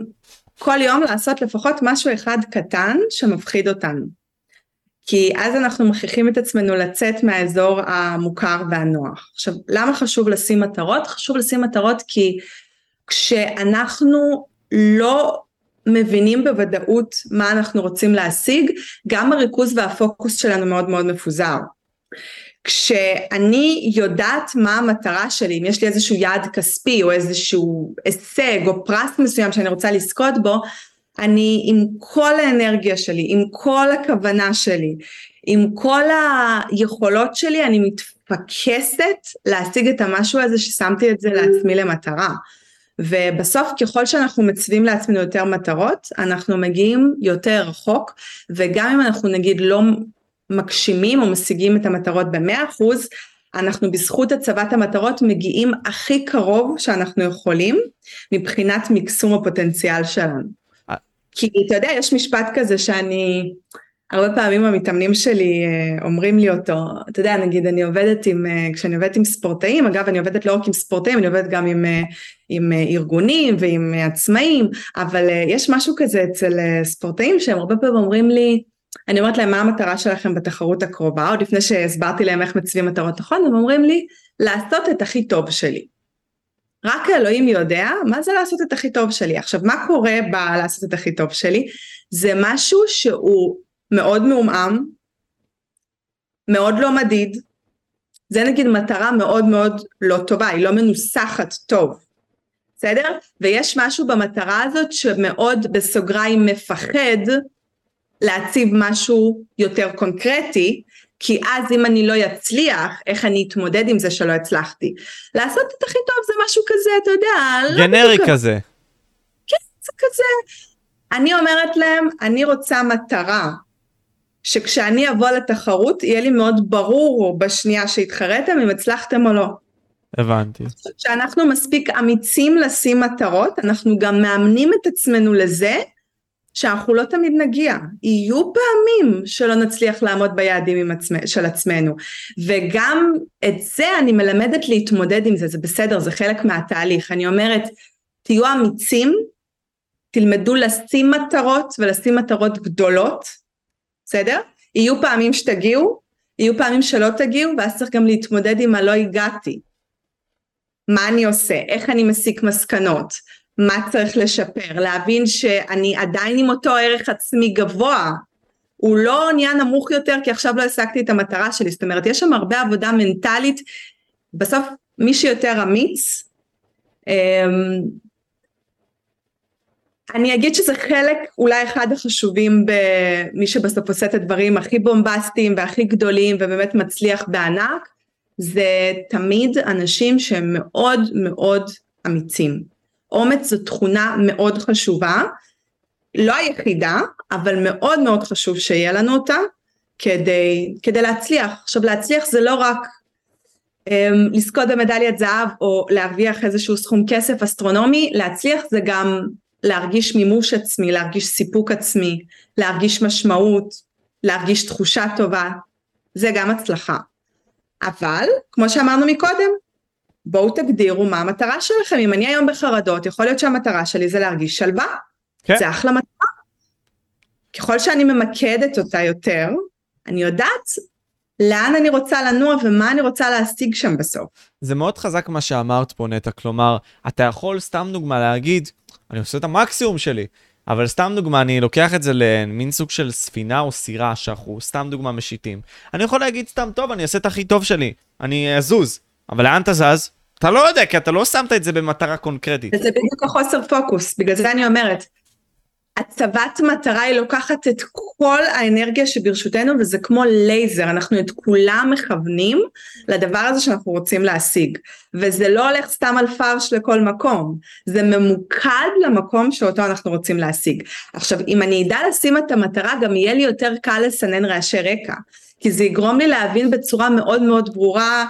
כל יום לעשות לפחות משהו אחד קטן שמפחיד אותנו. כי אז אנחנו מכריחים את עצמנו לצאת מהאזור המוכר והנוח. עכשיו, למה חשוב לשים מטרות? חשוב לשים מטרות כי כשאנחנו לא מבינים בוודאות מה אנחנו רוצים להשיג, גם הריכוז והפוקוס שלנו מאוד מאוד מפוזר. כשאני יודעת מה המטרה שלי, אם יש לי איזשהו יעד כספי או איזשהו הישג או פרס מסוים שאני רוצה לזכות בו, אני עם כל האנרגיה שלי, עם כל הכוונה שלי, עם כל היכולות שלי, אני מתפקסת להשיג את המשהו הזה ששמתי את זה לעצמי למטרה. ובסוף ככל שאנחנו מציבים לעצמנו יותר מטרות, אנחנו מגיעים יותר רחוק, וגם אם אנחנו נגיד לא מגשימים או משיגים את המטרות במאה אחוז, אנחנו בזכות הצבת המטרות מגיעים הכי קרוב שאנחנו יכולים מבחינת מקסום הפוטנציאל שלנו. אה. כי אתה יודע, יש משפט כזה שאני, הרבה פעמים המתאמנים שלי אה, אומרים לי אותו, אתה יודע, נגיד אני עובדת עם, אה, כשאני עובדת עם ספורטאים, אגב אני עובדת לא רק עם ספורטאים, אני עובדת גם עם, עם ארגונים ועם עצמאים, אבל יש משהו כזה אצל ספורטאים שהם הרבה פעמים אומרים לי, אני אומרת להם מה המטרה שלכם בתחרות הקרובה, עוד לפני שהסברתי להם איך מציבים מטרות נכון, הם אומרים לי לעשות את הכי טוב שלי. רק אלוהים יודע מה זה לעשות את הכי טוב שלי. עכשיו מה קורה בלעשות את הכי טוב שלי? זה משהו שהוא מאוד מעומעם, מאוד לא מדיד, זה נגיד מטרה מאוד מאוד לא טובה, היא לא מנוסחת טוב, בסדר? ויש משהו במטרה הזאת שמאוד בסוגריים מפחד להציב משהו יותר קונקרטי, כי אז אם אני לא אצליח, איך אני אתמודד עם זה שלא הצלחתי. לעשות את הכי טוב זה משהו כזה, אתה יודע, לא גנרי לא כזה. כן, זה כזה. אני אומרת להם, אני רוצה מטרה, שכשאני אבוא לתחרות, יהיה לי מאוד ברור בשנייה שהתחרתם אם הצלחתם או לא. הבנתי. כשאנחנו מספיק אמיצים לשים מטרות, אנחנו גם מאמנים את עצמנו לזה, שאנחנו לא תמיד נגיע, יהיו פעמים שלא נצליח לעמוד ביעדים עצמא, של עצמנו. וגם את זה אני מלמדת להתמודד עם זה, זה בסדר, זה חלק מהתהליך, אני אומרת תהיו אמיצים, תלמדו לשים מטרות ולשים מטרות גדולות, בסדר? יהיו פעמים שתגיעו, יהיו פעמים שלא תגיעו ואז צריך גם להתמודד עם הלא הגעתי, מה אני עושה, איך אני מסיק מסקנות, מה צריך לשפר, להבין שאני עדיין עם אותו ערך עצמי גבוה, הוא לא נהיה נמוך יותר כי עכשיו לא השגתי את המטרה שלי, זאת אומרת יש שם הרבה עבודה מנטלית, בסוף מי שיותר אמיץ, אמ, אני אגיד שזה חלק אולי אחד החשובים במי שבסוף עושה את הדברים הכי בומבסטיים והכי גדולים ובאמת מצליח בענק, זה תמיד אנשים שהם מאוד מאוד אמיצים. אומץ זו תכונה מאוד חשובה, לא היחידה, אבל מאוד מאוד חשוב שיהיה לנו אותה כדי, כדי להצליח. עכשיו להצליח זה לא רק um, לזכות במדליית זהב או להרוויח איזשהו סכום כסף אסטרונומי, להצליח זה גם להרגיש מימוש עצמי, להרגיש סיפוק עצמי, להרגיש משמעות, להרגיש תחושה טובה, זה גם הצלחה. אבל, כמו שאמרנו מקודם, בואו תגדירו מה המטרה שלכם, אם אני היום בחרדות, יכול להיות שהמטרה שלי זה להרגיש שלווה, כן. זה אחלה מטרה. ככל שאני ממקדת אותה יותר, אני יודעת לאן אני רוצה לנוע ומה אני רוצה להשיג שם בסוף. זה מאוד חזק מה שאמרת פה נטע, כלומר, אתה יכול סתם דוגמה להגיד, אני עושה את המקסימום שלי, אבל סתם דוגמה, אני לוקח את זה למין סוג של ספינה או סירה שאנחנו סתם דוגמה משיתים. אני יכול להגיד סתם, טוב, אני אעשה את הכי טוב שלי, אני אזוז. אבל לאן אתה זז? אתה לא יודע, כי אתה לא שמת את זה במטרה קונקרטית. זה בדיוק החוסר פוקוס, בגלל זה אני אומרת. הצבת מטרה היא לוקחת את כל האנרגיה שברשותנו וזה כמו לייזר, אנחנו את כולם מכוונים לדבר הזה שאנחנו רוצים להשיג. וזה לא הולך סתם על פרש לכל מקום, זה ממוקד למקום שאותו אנחנו רוצים להשיג. עכשיו, אם אני אדע לשים את המטרה, גם יהיה לי יותר קל לסנן רעשי רקע. כי זה יגרום לי להבין בצורה מאוד מאוד ברורה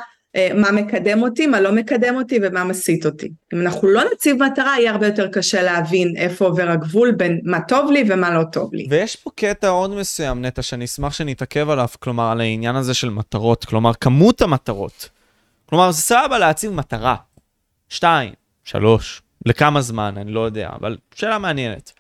מה מקדם אותי, מה לא מקדם אותי ומה מסית אותי. אם אנחנו לא נציב מטרה, יהיה הרבה יותר קשה להבין איפה עובר הגבול בין מה טוב לי ומה לא טוב לי. ויש פה קטע עוד מסוים, נטע, שאני אשמח שנתעכב עליו, כלומר, על העניין הזה של מטרות, כלומר, כמות המטרות. כלומר, זה סבבה להציב מטרה. שתיים, שלוש. לכמה זמן, אני לא יודע, אבל שאלה מעניינת.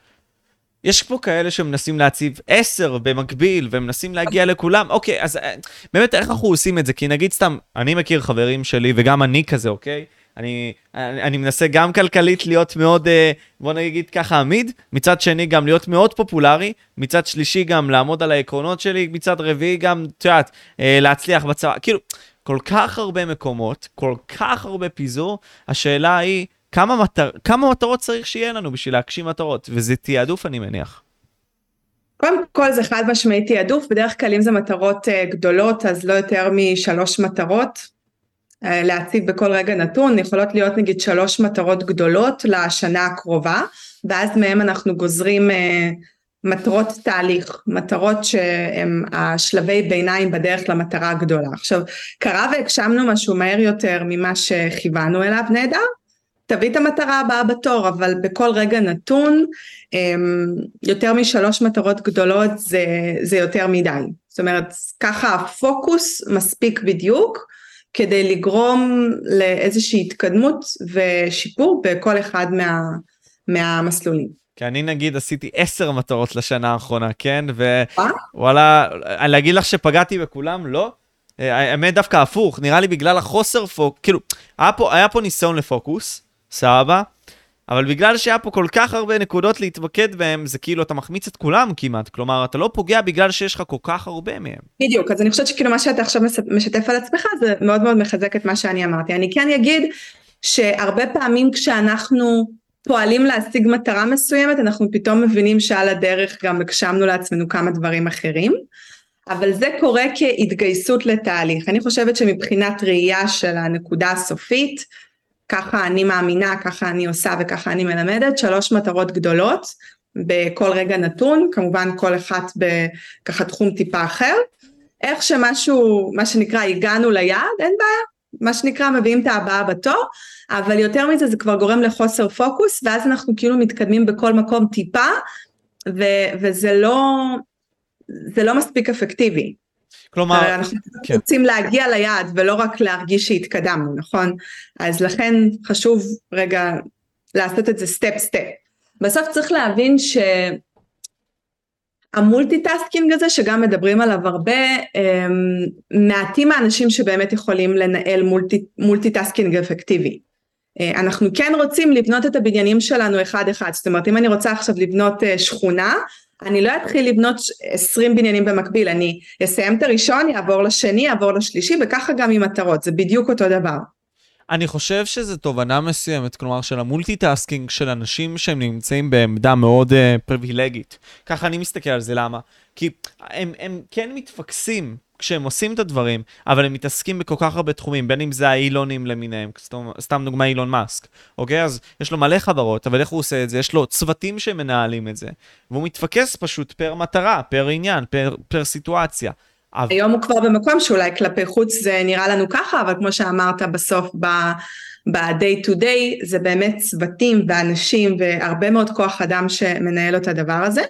יש פה כאלה שמנסים להציב עשר במקביל, ומנסים להגיע לכולם, אוקיי, אז אה, באמת, איך אנחנו עושים את זה? כי נגיד סתם, אני מכיר חברים שלי, וגם אני כזה, אוקיי? אני, אני, אני מנסה גם כלכלית להיות מאוד, אה, בוא נגיד ככה, עמיד, מצד שני גם להיות מאוד פופולרי, מצד שלישי גם לעמוד על העקרונות שלי, מצד רביעי גם, את יודעת, אה, להצליח בצבא, כאילו, כל כך הרבה מקומות, כל כך הרבה פיזור, השאלה היא, כמה, מטר, כמה מטרות צריך שיהיה לנו בשביל להגשים מטרות, וזה תעדוף אני מניח. קודם כל זה חד משמעי תעדוף, בדרך כלל אם זה מטרות uh, גדולות אז לא יותר משלוש מטרות uh, להציב בכל רגע נתון, יכולות להיות נגיד שלוש מטרות גדולות לשנה הקרובה, ואז מהם אנחנו גוזרים uh, מטרות תהליך, מטרות שהן השלבי ביניים בדרך למטרה הגדולה. עכשיו, קרה והגשמנו משהו מהר יותר ממה שכיוונו אליו, נהדר, תביא את המטרה הבאה בתור, אבל בכל רגע נתון, אמ, יותר משלוש מטרות גדולות זה, זה יותר מדי. זאת אומרת, ככה הפוקוס מספיק בדיוק כדי לגרום לאיזושהי התקדמות ושיפור בכל אחד מה, מהמסלולים. כי אני נגיד עשיתי עשר מטרות לשנה האחרונה, כן? ווואלה, להגיד לך שפגעתי בכולם? לא. אה, האמת דווקא הפוך, נראה לי בגלל החוסר פוקוס, כאילו, היה פה, היה פה ניסיון לפוקוס, סבבה? אבל בגלל שהיה פה כל כך הרבה נקודות להתמקד בהן, זה כאילו אתה מחמיץ את כולם כמעט. כלומר, אתה לא פוגע בגלל שיש לך כל כך הרבה מהם. בדיוק, אז אני חושבת שכאילו מה שאתה עכשיו משתף על עצמך, זה מאוד מאוד מחזק את מה שאני אמרתי. אני כן אגיד שהרבה פעמים כשאנחנו פועלים להשיג מטרה מסוימת, אנחנו פתאום מבינים שעל הדרך גם הגשמנו לעצמנו כמה דברים אחרים. אבל זה קורה כהתגייסות לתהליך. אני חושבת שמבחינת ראייה של הנקודה הסופית, ככה אני מאמינה, ככה אני עושה וככה אני מלמדת, שלוש מטרות גדולות בכל רגע נתון, כמובן כל אחת בככה תחום טיפה אחר. איך שמשהו, מה שנקרא, הגענו ליעד, אין בעיה, מה שנקרא מביאים את הבאה בתור, אבל יותר מזה זה כבר גורם לחוסר פוקוס, ואז אנחנו כאילו מתקדמים בכל מקום טיפה, ו- וזה לא, זה לא מספיק אפקטיבי. כלומר, אנחנו כן. רוצים להגיע ליעד ולא רק להרגיש שהתקדמנו, נכון? אז לכן חשוב רגע לעשות את זה step step. בסוף צריך להבין שה multitasking הזה שגם מדברים עליו הרבה, אמ, מעטים האנשים שבאמת יכולים לנהל multi, multitasking אפקטיבי. אה, אנחנו כן רוצים לבנות את הבניינים שלנו אחד אחד, זאת אומרת אם אני רוצה עכשיו לבנות אה, שכונה, אני לא אתחיל לבנות 20 בניינים במקביל, אני אסיים את הראשון, אעבור לשני, אעבור לשלישי, וככה גם עם מטרות, זה בדיוק אותו דבר. אני חושב שזו תובנה מסוימת, כלומר של ה multitasking של אנשים שהם נמצאים בעמדה מאוד uh, פריבילגית. ככה אני מסתכל על זה, למה? כי הם, הם כן מתפקסים כשהם עושים את הדברים, אבל הם מתעסקים בכל כך הרבה תחומים, בין אם זה האילונים למיניהם, סתם, סתם דוגמה אילון מאסק, אוקיי? אז יש לו מלא חברות, אבל איך הוא עושה את זה? יש לו צוותים שמנהלים את זה, והוא מתפקס פשוט פר מטרה, פר עניין, פר, פר סיטואציה. היום הוא כבר במקום שאולי כלפי חוץ זה נראה לנו ככה, אבל כמו שאמרת בסוף ב... ב-day to day זה באמת צוותים ואנשים והרבה מאוד כוח אדם שמנהל את הדבר הזה.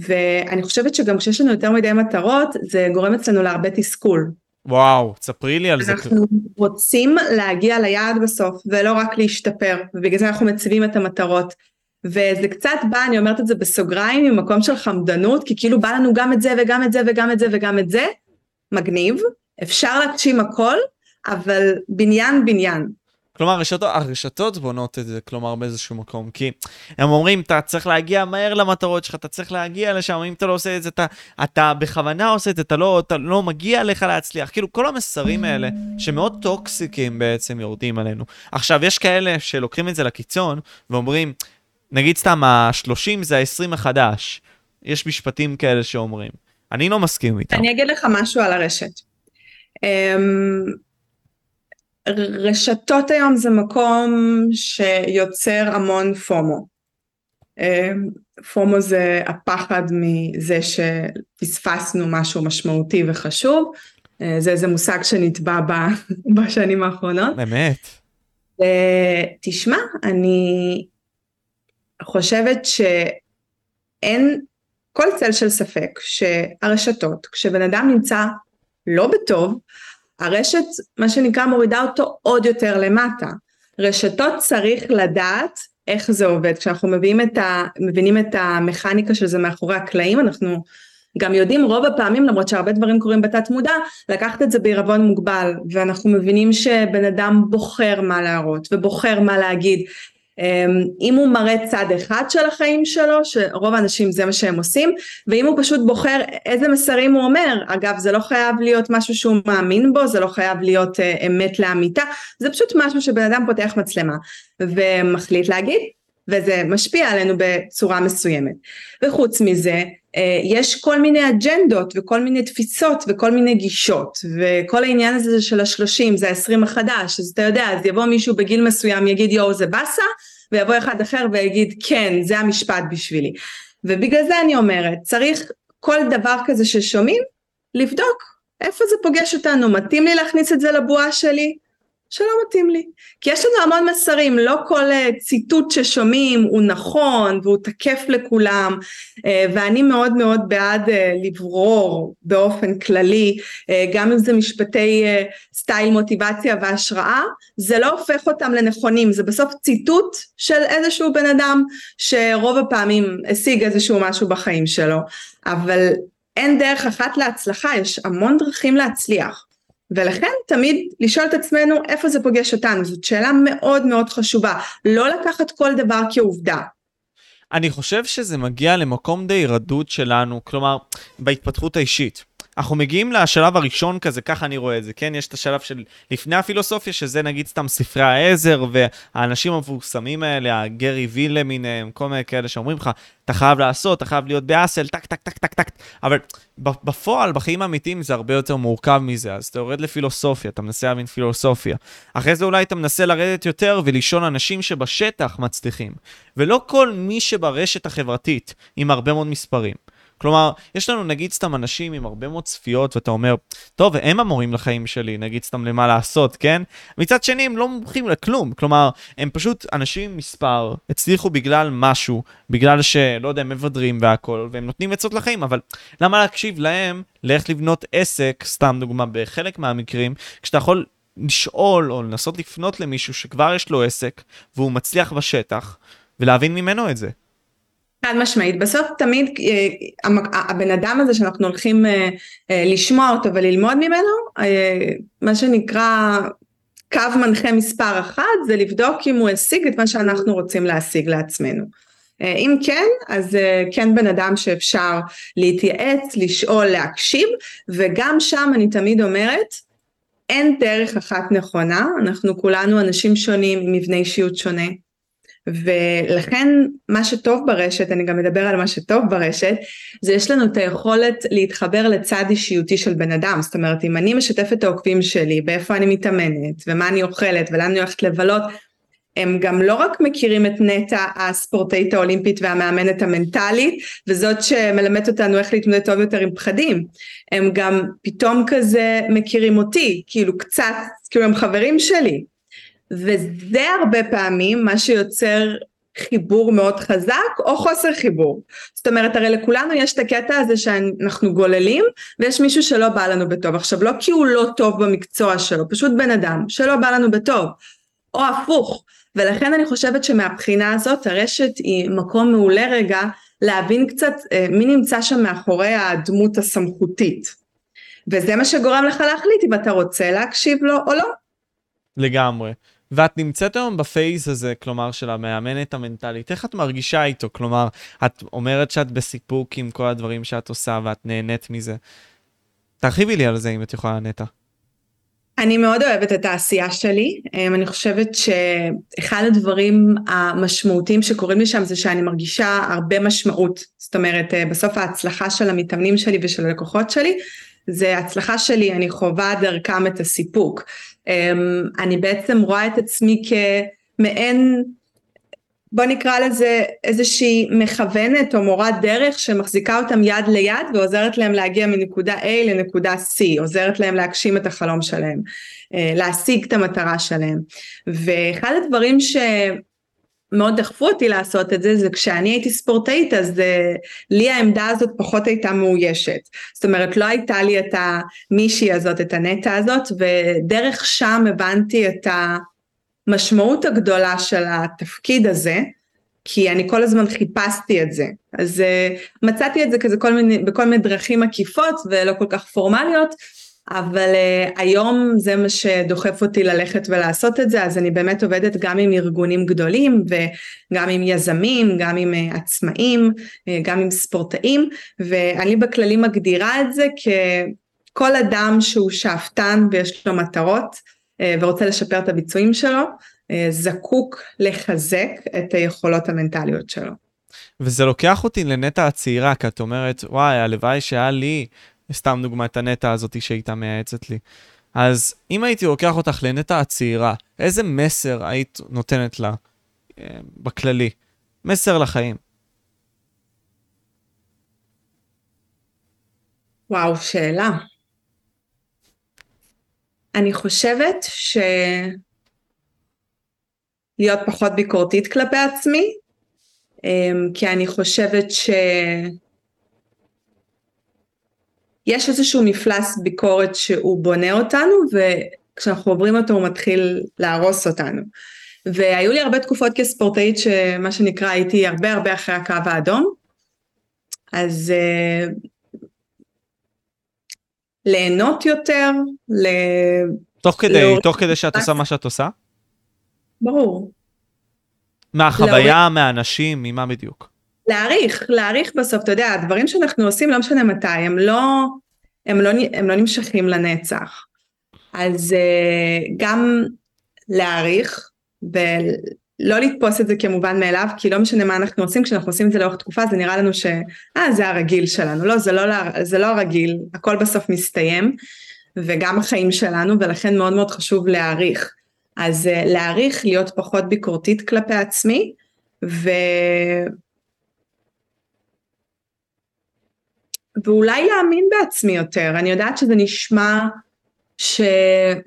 ואני חושבת שגם כשיש לנו יותר מדי מטרות, זה גורם אצלנו להרבה תסכול. וואו, ספרי לי על זה. אנחנו רוצים להגיע ליעד בסוף, ולא רק להשתפר, ובגלל זה אנחנו מציבים את המטרות. וזה קצת בא, אני אומרת את זה בסוגריים, ממקום של חמדנות, כי כאילו בא לנו גם את זה וגם את זה וגם את זה וגם את זה, מגניב, אפשר להגשים הכל, אבל בניין בניין. כלומר, הרשתות, הרשתות בונות את זה, כלומר, באיזשהו מקום, כי הם אומרים, אתה צריך להגיע מהר למטרות שלך, אתה צריך להגיע לשם, אם אתה לא עושה את זה, אתה, אתה בכוונה עושה את זה, אתה לא, אתה לא מגיע לך להצליח. כאילו, כל המסרים האלה, שמאוד טוקסיקים בעצם יורדים עלינו. עכשיו, יש כאלה שלוקחים את זה לקיצון, ואומרים, נגיד סתם, ה-30 זה ה-20 החדש. יש משפטים כאלה שאומרים. אני לא מסכים איתם. אני אגיד לך משהו על הרשת. אמ, רשתות היום זה מקום שיוצר המון פומו. אמ, פומו זה הפחד מזה שפספסנו משהו משמעותי וחשוב. אה, זה איזה מושג שנטבע בשנים האחרונות. באמת. תשמע, אני חושבת שאין כל צל של ספק שהרשתות, כשבן אדם נמצא לא בטוב, הרשת, מה שנקרא, מורידה אותו עוד יותר למטה. רשתות צריך לדעת איך זה עובד. כשאנחנו מביאים את ה, מבינים את המכניקה של זה מאחורי הקלעים, אנחנו גם יודעים רוב הפעמים, למרות שהרבה דברים קורים בתת מודע, לקחת את זה בעירבון מוגבל, ואנחנו מבינים שבן אדם בוחר מה להראות, ובוחר מה להגיד. אמ, אם הוא מראה צד אחד של החיים שלו, שרוב האנשים זה מה שהם עושים, ואם הוא פשוט בוחר איזה מסרים הוא אומר, אגב זה לא חייב להיות משהו שהוא מאמין בו, זה לא חייב להיות uh, אמת לאמיתה, זה פשוט משהו שבן אדם פותח מצלמה ומחליט להגיד, וזה משפיע עלינו בצורה מסוימת. וחוץ מזה, אה, יש כל מיני אג'נדות וכל מיני תפיסות וכל מיני גישות וכל העניין הזה של השלושים זה העשרים החדש אז אתה יודע אז יבוא מישהו בגיל מסוים יגיד יואו זה באסה ויבוא אחד אחר ויגיד כן זה המשפט בשבילי ובגלל זה אני אומרת צריך כל דבר כזה ששומעים לבדוק איפה זה פוגש אותנו מתאים לי להכניס את זה לבועה שלי שלא מתאים לי. כי יש לנו המון מסרים, לא כל אה, ציטוט ששומעים הוא נכון והוא תקף לכולם, אה, ואני מאוד מאוד בעד אה, לברור באופן כללי, גם אם זה משפטי סטייל מוטיבציה והשראה, זה לא הופך אותם לנכונים, זה בסוף ציטוט של איזשהו בן אדם שרוב הפעמים השיג איזשהו משהו בחיים שלו, אבל אין דרך אחת להצלחה, יש המון דרכים להצליח. ולכן תמיד לשאול את עצמנו איפה זה פוגש אותנו, זאת שאלה מאוד מאוד חשובה, לא לקחת כל דבר כעובדה. אני חושב שזה מגיע למקום די רדוד שלנו, כלומר, בהתפתחות האישית. אנחנו מגיעים לשלב הראשון כזה, ככה אני רואה את זה, כן? יש את השלב של לפני הפילוסופיה, שזה נגיד סתם ספרי העזר, והאנשים המפורסמים האלה, הגרי וי למיניהם, כל מיני כאלה שאומרים לך, אתה חייב לעשות, אתה חייב להיות ב hustle, טק, טק, טק, טק, טק. אבל בפועל, בחיים האמיתיים זה הרבה יותר מורכב מזה, אז אתה יורד לפילוסופיה, אתה מנסה להבין פילוסופיה. אחרי זה אולי אתה מנסה לרדת יותר ולשאול אנשים שבשטח מצליחים. ולא כל מי שברשת החברתית, עם הרבה מאוד מספרים. כלומר, יש לנו נגיד סתם אנשים עם הרבה מאוד צפיות, ואתה אומר, טוב, הם המורים לחיים שלי, נגיד סתם למה לעשות, כן? מצד שני, הם לא מומחים לכלום, כלומר, הם פשוט אנשים מספר, הצליחו בגלל משהו, בגלל שלא יודע, הם מבדרים והכל, והם נותנים עצות לחיים, אבל למה להקשיב להם לאיך לבנות עסק, סתם דוגמה, בחלק מהמקרים, כשאתה יכול לשאול או לנסות לפנות למישהו שכבר יש לו עסק, והוא מצליח בשטח, ולהבין ממנו את זה. חד משמעית, בסוף תמיד אה, הבן אדם הזה שאנחנו הולכים אה, אה, לשמוע אותו וללמוד ממנו, מה שנקרא קו מנחה מספר אחת זה לבדוק אם הוא השיג את מה שאנחנו רוצים להשיג לעצמנו. אם כן, אז כן בן אדם שאפשר להתייעץ, לשאול, להקשיב, וגם שם אני תמיד אומרת, אין דרך אחת נכונה, אנחנו כולנו אנשים שונים עם מבנה אישיות שונה, ולכן מה שטוב ברשת, אני גם מדבר על מה שטוב ברשת, זה יש לנו את היכולת להתחבר לצד אישיותי של בן אדם, זאת אומרת אם אני משתפת את העוקבים שלי באיפה אני מתאמנת ומה אני אוכלת ולאן אני הולכת לבלות, הם גם לא רק מכירים את נטע הספורטאית האולימפית והמאמנת המנטלית וזאת שמלמדת אותנו איך להתמודד טוב יותר עם פחדים, הם גם פתאום כזה מכירים אותי, כאילו קצת, כאילו הם חברים שלי, וזה הרבה פעמים מה שיוצר חיבור מאוד חזק או חוסר חיבור. זאת אומרת הרי לכולנו יש את הקטע הזה שאנחנו גוללים ויש מישהו שלא בא לנו בטוב. עכשיו לא כי הוא לא טוב במקצוע שלו, פשוט בן אדם שלא בא לנו בטוב. או הפוך. ולכן אני חושבת שמהבחינה הזאת הרשת היא מקום מעולה רגע להבין קצת אה, מי נמצא שם מאחורי הדמות הסמכותית. וזה מה שגורם לך להחליט אם אתה רוצה להקשיב לו או לא. לגמרי. ואת נמצאת היום בפייס הזה, כלומר, של המאמנת המנטלית. איך את מרגישה איתו? כלומר, את אומרת שאת בסיפוק עם כל הדברים שאת עושה ואת נהנית מזה. תרחיבי לי על זה אם את יכולה, נטע. אני מאוד אוהבת את העשייה שלי, אמ, אני חושבת שאחד הדברים המשמעותיים שקורים לי שם זה שאני מרגישה הרבה משמעות, זאת אומרת אה, בסוף ההצלחה של המתאמנים שלי ושל הלקוחות שלי זה הצלחה שלי, אני חווה דרכם את הסיפוק. אמ, אני בעצם רואה את עצמי כמעין, בוא נקרא לזה איזושהי מכוונת או מורת דרך שמחזיקה אותם יד ליד ועוזרת להם להגיע מנקודה A לנקודה C, עוזרת להם להגשים את החלום שלהם, אה, להשיג את המטרה שלהם. ואחד הדברים ש... מאוד דחפו אותי לעשות את זה, זה כשאני הייתי ספורטאית אז uh, לי העמדה הזאת פחות הייתה מאוישת. זאת אומרת לא הייתה לי את המישהי הזאת, את הנטע הזאת, ודרך שם הבנתי את המשמעות הגדולה של התפקיד הזה, כי אני כל הזמן חיפשתי את זה. אז uh, מצאתי את זה כזה כל מיני, בכל מיני דרכים עקיפות ולא כל כך פורמליות, אבל uh, היום זה מה שדוחף אותי ללכת ולעשות את זה, אז אני באמת עובדת גם עם ארגונים גדולים וגם עם יזמים, גם עם uh, עצמאים, uh, גם עם ספורטאים, ואני בכללי מגדירה את זה ככל אדם שהוא שאפתן ויש לו מטרות uh, ורוצה לשפר את הביצועים שלו, uh, זקוק לחזק את היכולות המנטליות שלו. וזה לוקח אותי לנטע הצעירה, כי את אומרת, וואי, הלוואי שהיה לי סתם דוגמא את הנטע הזאתי שהייתה מייעצת לי. אז אם הייתי לוקח אותך לנטע הצעירה, איזה מסר היית נותנת לה אה, בכללי? מסר לחיים. וואו, שאלה. אני חושבת ש... להיות פחות ביקורתית כלפי עצמי, אה, כי אני חושבת ש... יש איזשהו מפלס ביקורת שהוא בונה אותנו וכשאנחנו עוברים אותו הוא מתחיל להרוס אותנו. והיו לי הרבה תקופות כספורטאית שמה שנקרא הייתי הרבה הרבה אחרי הקו האדום. אז uh, ליהנות יותר, ל... תוך כדי, להוריד... תוך כדי שאת עושה מה שאת עושה? ברור. מהחוויה, להוריד... מהאנשים, ממה בדיוק? להעריך, להעריך בסוף, אתה יודע, הדברים שאנחנו עושים, לא משנה מתי, הם לא, הם לא, הם לא נמשכים לנצח. אז uh, גם להעריך, ולא לתפוס את זה כמובן מאליו, כי לא משנה מה אנחנו עושים, כשאנחנו עושים את זה לאורך תקופה, זה נראה לנו ש... אה, זה הרגיל שלנו. לא, זה לא, זה לא הרגיל, הכל בסוף מסתיים, וגם החיים שלנו, ולכן מאוד מאוד חשוב להעריך. אז uh, להעריך, להיות פחות ביקורתית כלפי עצמי, ו... ואולי להאמין בעצמי יותר. אני יודעת שזה נשמע שלפי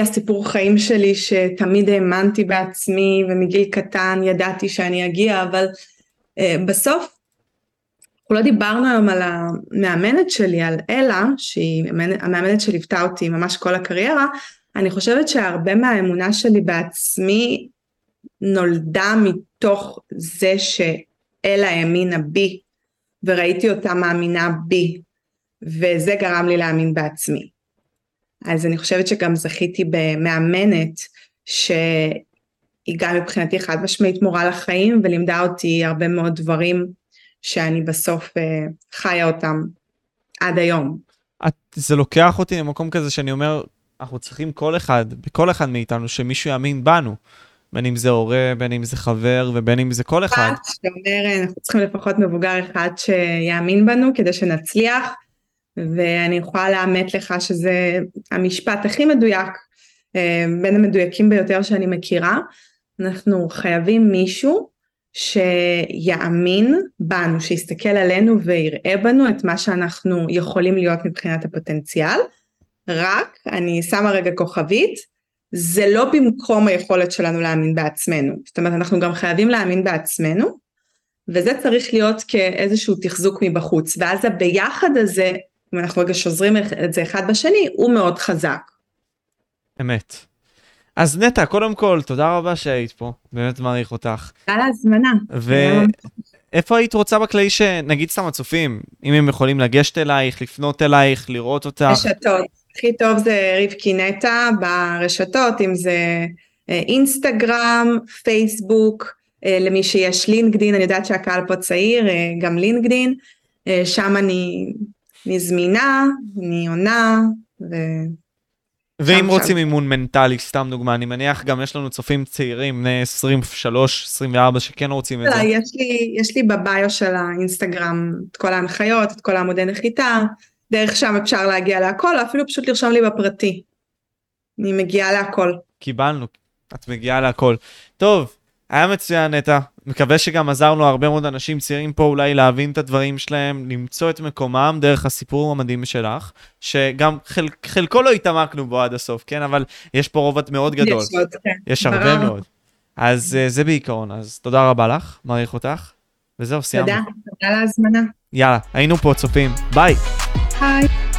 הסיפור חיים שלי שתמיד האמנתי בעצמי ומגיל קטן ידעתי שאני אגיע, אבל uh, בסוף אנחנו לא דיברנו היום על המאמנת שלי, על אלה, שהיא המאמנת שליוותה אותי ממש כל הקריירה, אני חושבת שהרבה מהאמונה שלי בעצמי נולדה מתוך זה שאלה האמינה בי וראיתי אותה מאמינה בי, וזה גרם לי להאמין בעצמי. אז אני חושבת שגם זכיתי במאמנת שהיא גם מבחינתי חד משמעית מורה לחיים ולימדה אותי הרבה מאוד דברים שאני בסוף uh, חיה אותם עד היום. את, זה לוקח אותי למקום כזה שאני אומר, אנחנו צריכים כל אחד, בכל אחד מאיתנו, שמישהו יאמין בנו. בין אם זה הורה, בין אם זה חבר ובין אם זה כל אחד. שאומר, אנחנו צריכים לפחות מבוגר אחד שיאמין בנו כדי שנצליח, ואני יכולה לאמת לך שזה המשפט הכי מדויק, אה, בין המדויקים ביותר שאני מכירה. אנחנו חייבים מישהו שיאמין בנו, שיסתכל עלינו ויראה בנו את מה שאנחנו יכולים להיות מבחינת הפוטנציאל. רק, אני שמה רגע כוכבית, זה לא במקום היכולת שלנו להאמין בעצמנו. זאת אומרת, אנחנו גם חייבים להאמין בעצמנו, וזה צריך להיות כאיזשהו תחזוק מבחוץ, ואז הביחד הזה, אם אנחנו רגע שוזרים את זה אחד בשני, הוא מאוד חזק. אמת. אז נטע, קודם כל, תודה רבה שהיית פה, באמת מעריך אותך. תודה להזמנה. ואיפה היית רוצה בכללי שנגיד סתם הצופים, אם הם יכולים לגשת אלייך, לפנות אלייך, לראות אותך? רשתות. הכי טוב זה רבקי נטע ברשתות, אם זה אה, אינסטגרם, פייסבוק, אה, למי שיש לינקדין, אני יודעת שהקהל פה צעיר, אה, גם לינקדין, שם אני, אני זמינה, אני עונה, ו... ואם רוצים אימון מנטלי, סתם דוגמה, אני מניח גם יש לנו צופים צעירים, בני 23, 24, שכן רוצים את זה. לא, יש לי, יש לי בביו של האינסטגרם את כל ההנחיות, את כל העמודי נחיתה, דרך שם אפשר להגיע להכל, או אפילו פשוט לרשום לי בפרטי. אני מגיעה להכל. קיבלנו, את מגיעה להכל. טוב, היה מצוין נטע, מקווה שגם עזרנו הרבה מאוד אנשים צעירים פה אולי להבין את הדברים שלהם, למצוא את מקומם דרך הסיפור המדהים שלך, שגם חל, חלקו לא התעמקנו בו עד הסוף, כן? אבל יש פה רובד מאוד גדול. יש עוד, כן. יש הרבה מאוד. אז uh, זה בעיקרון, אז תודה רבה לך, מעריך אותך, וזהו, סיימנו. תודה, תודה על ההזמנה. יאללה, היינו פה צופים, ביי. Bye.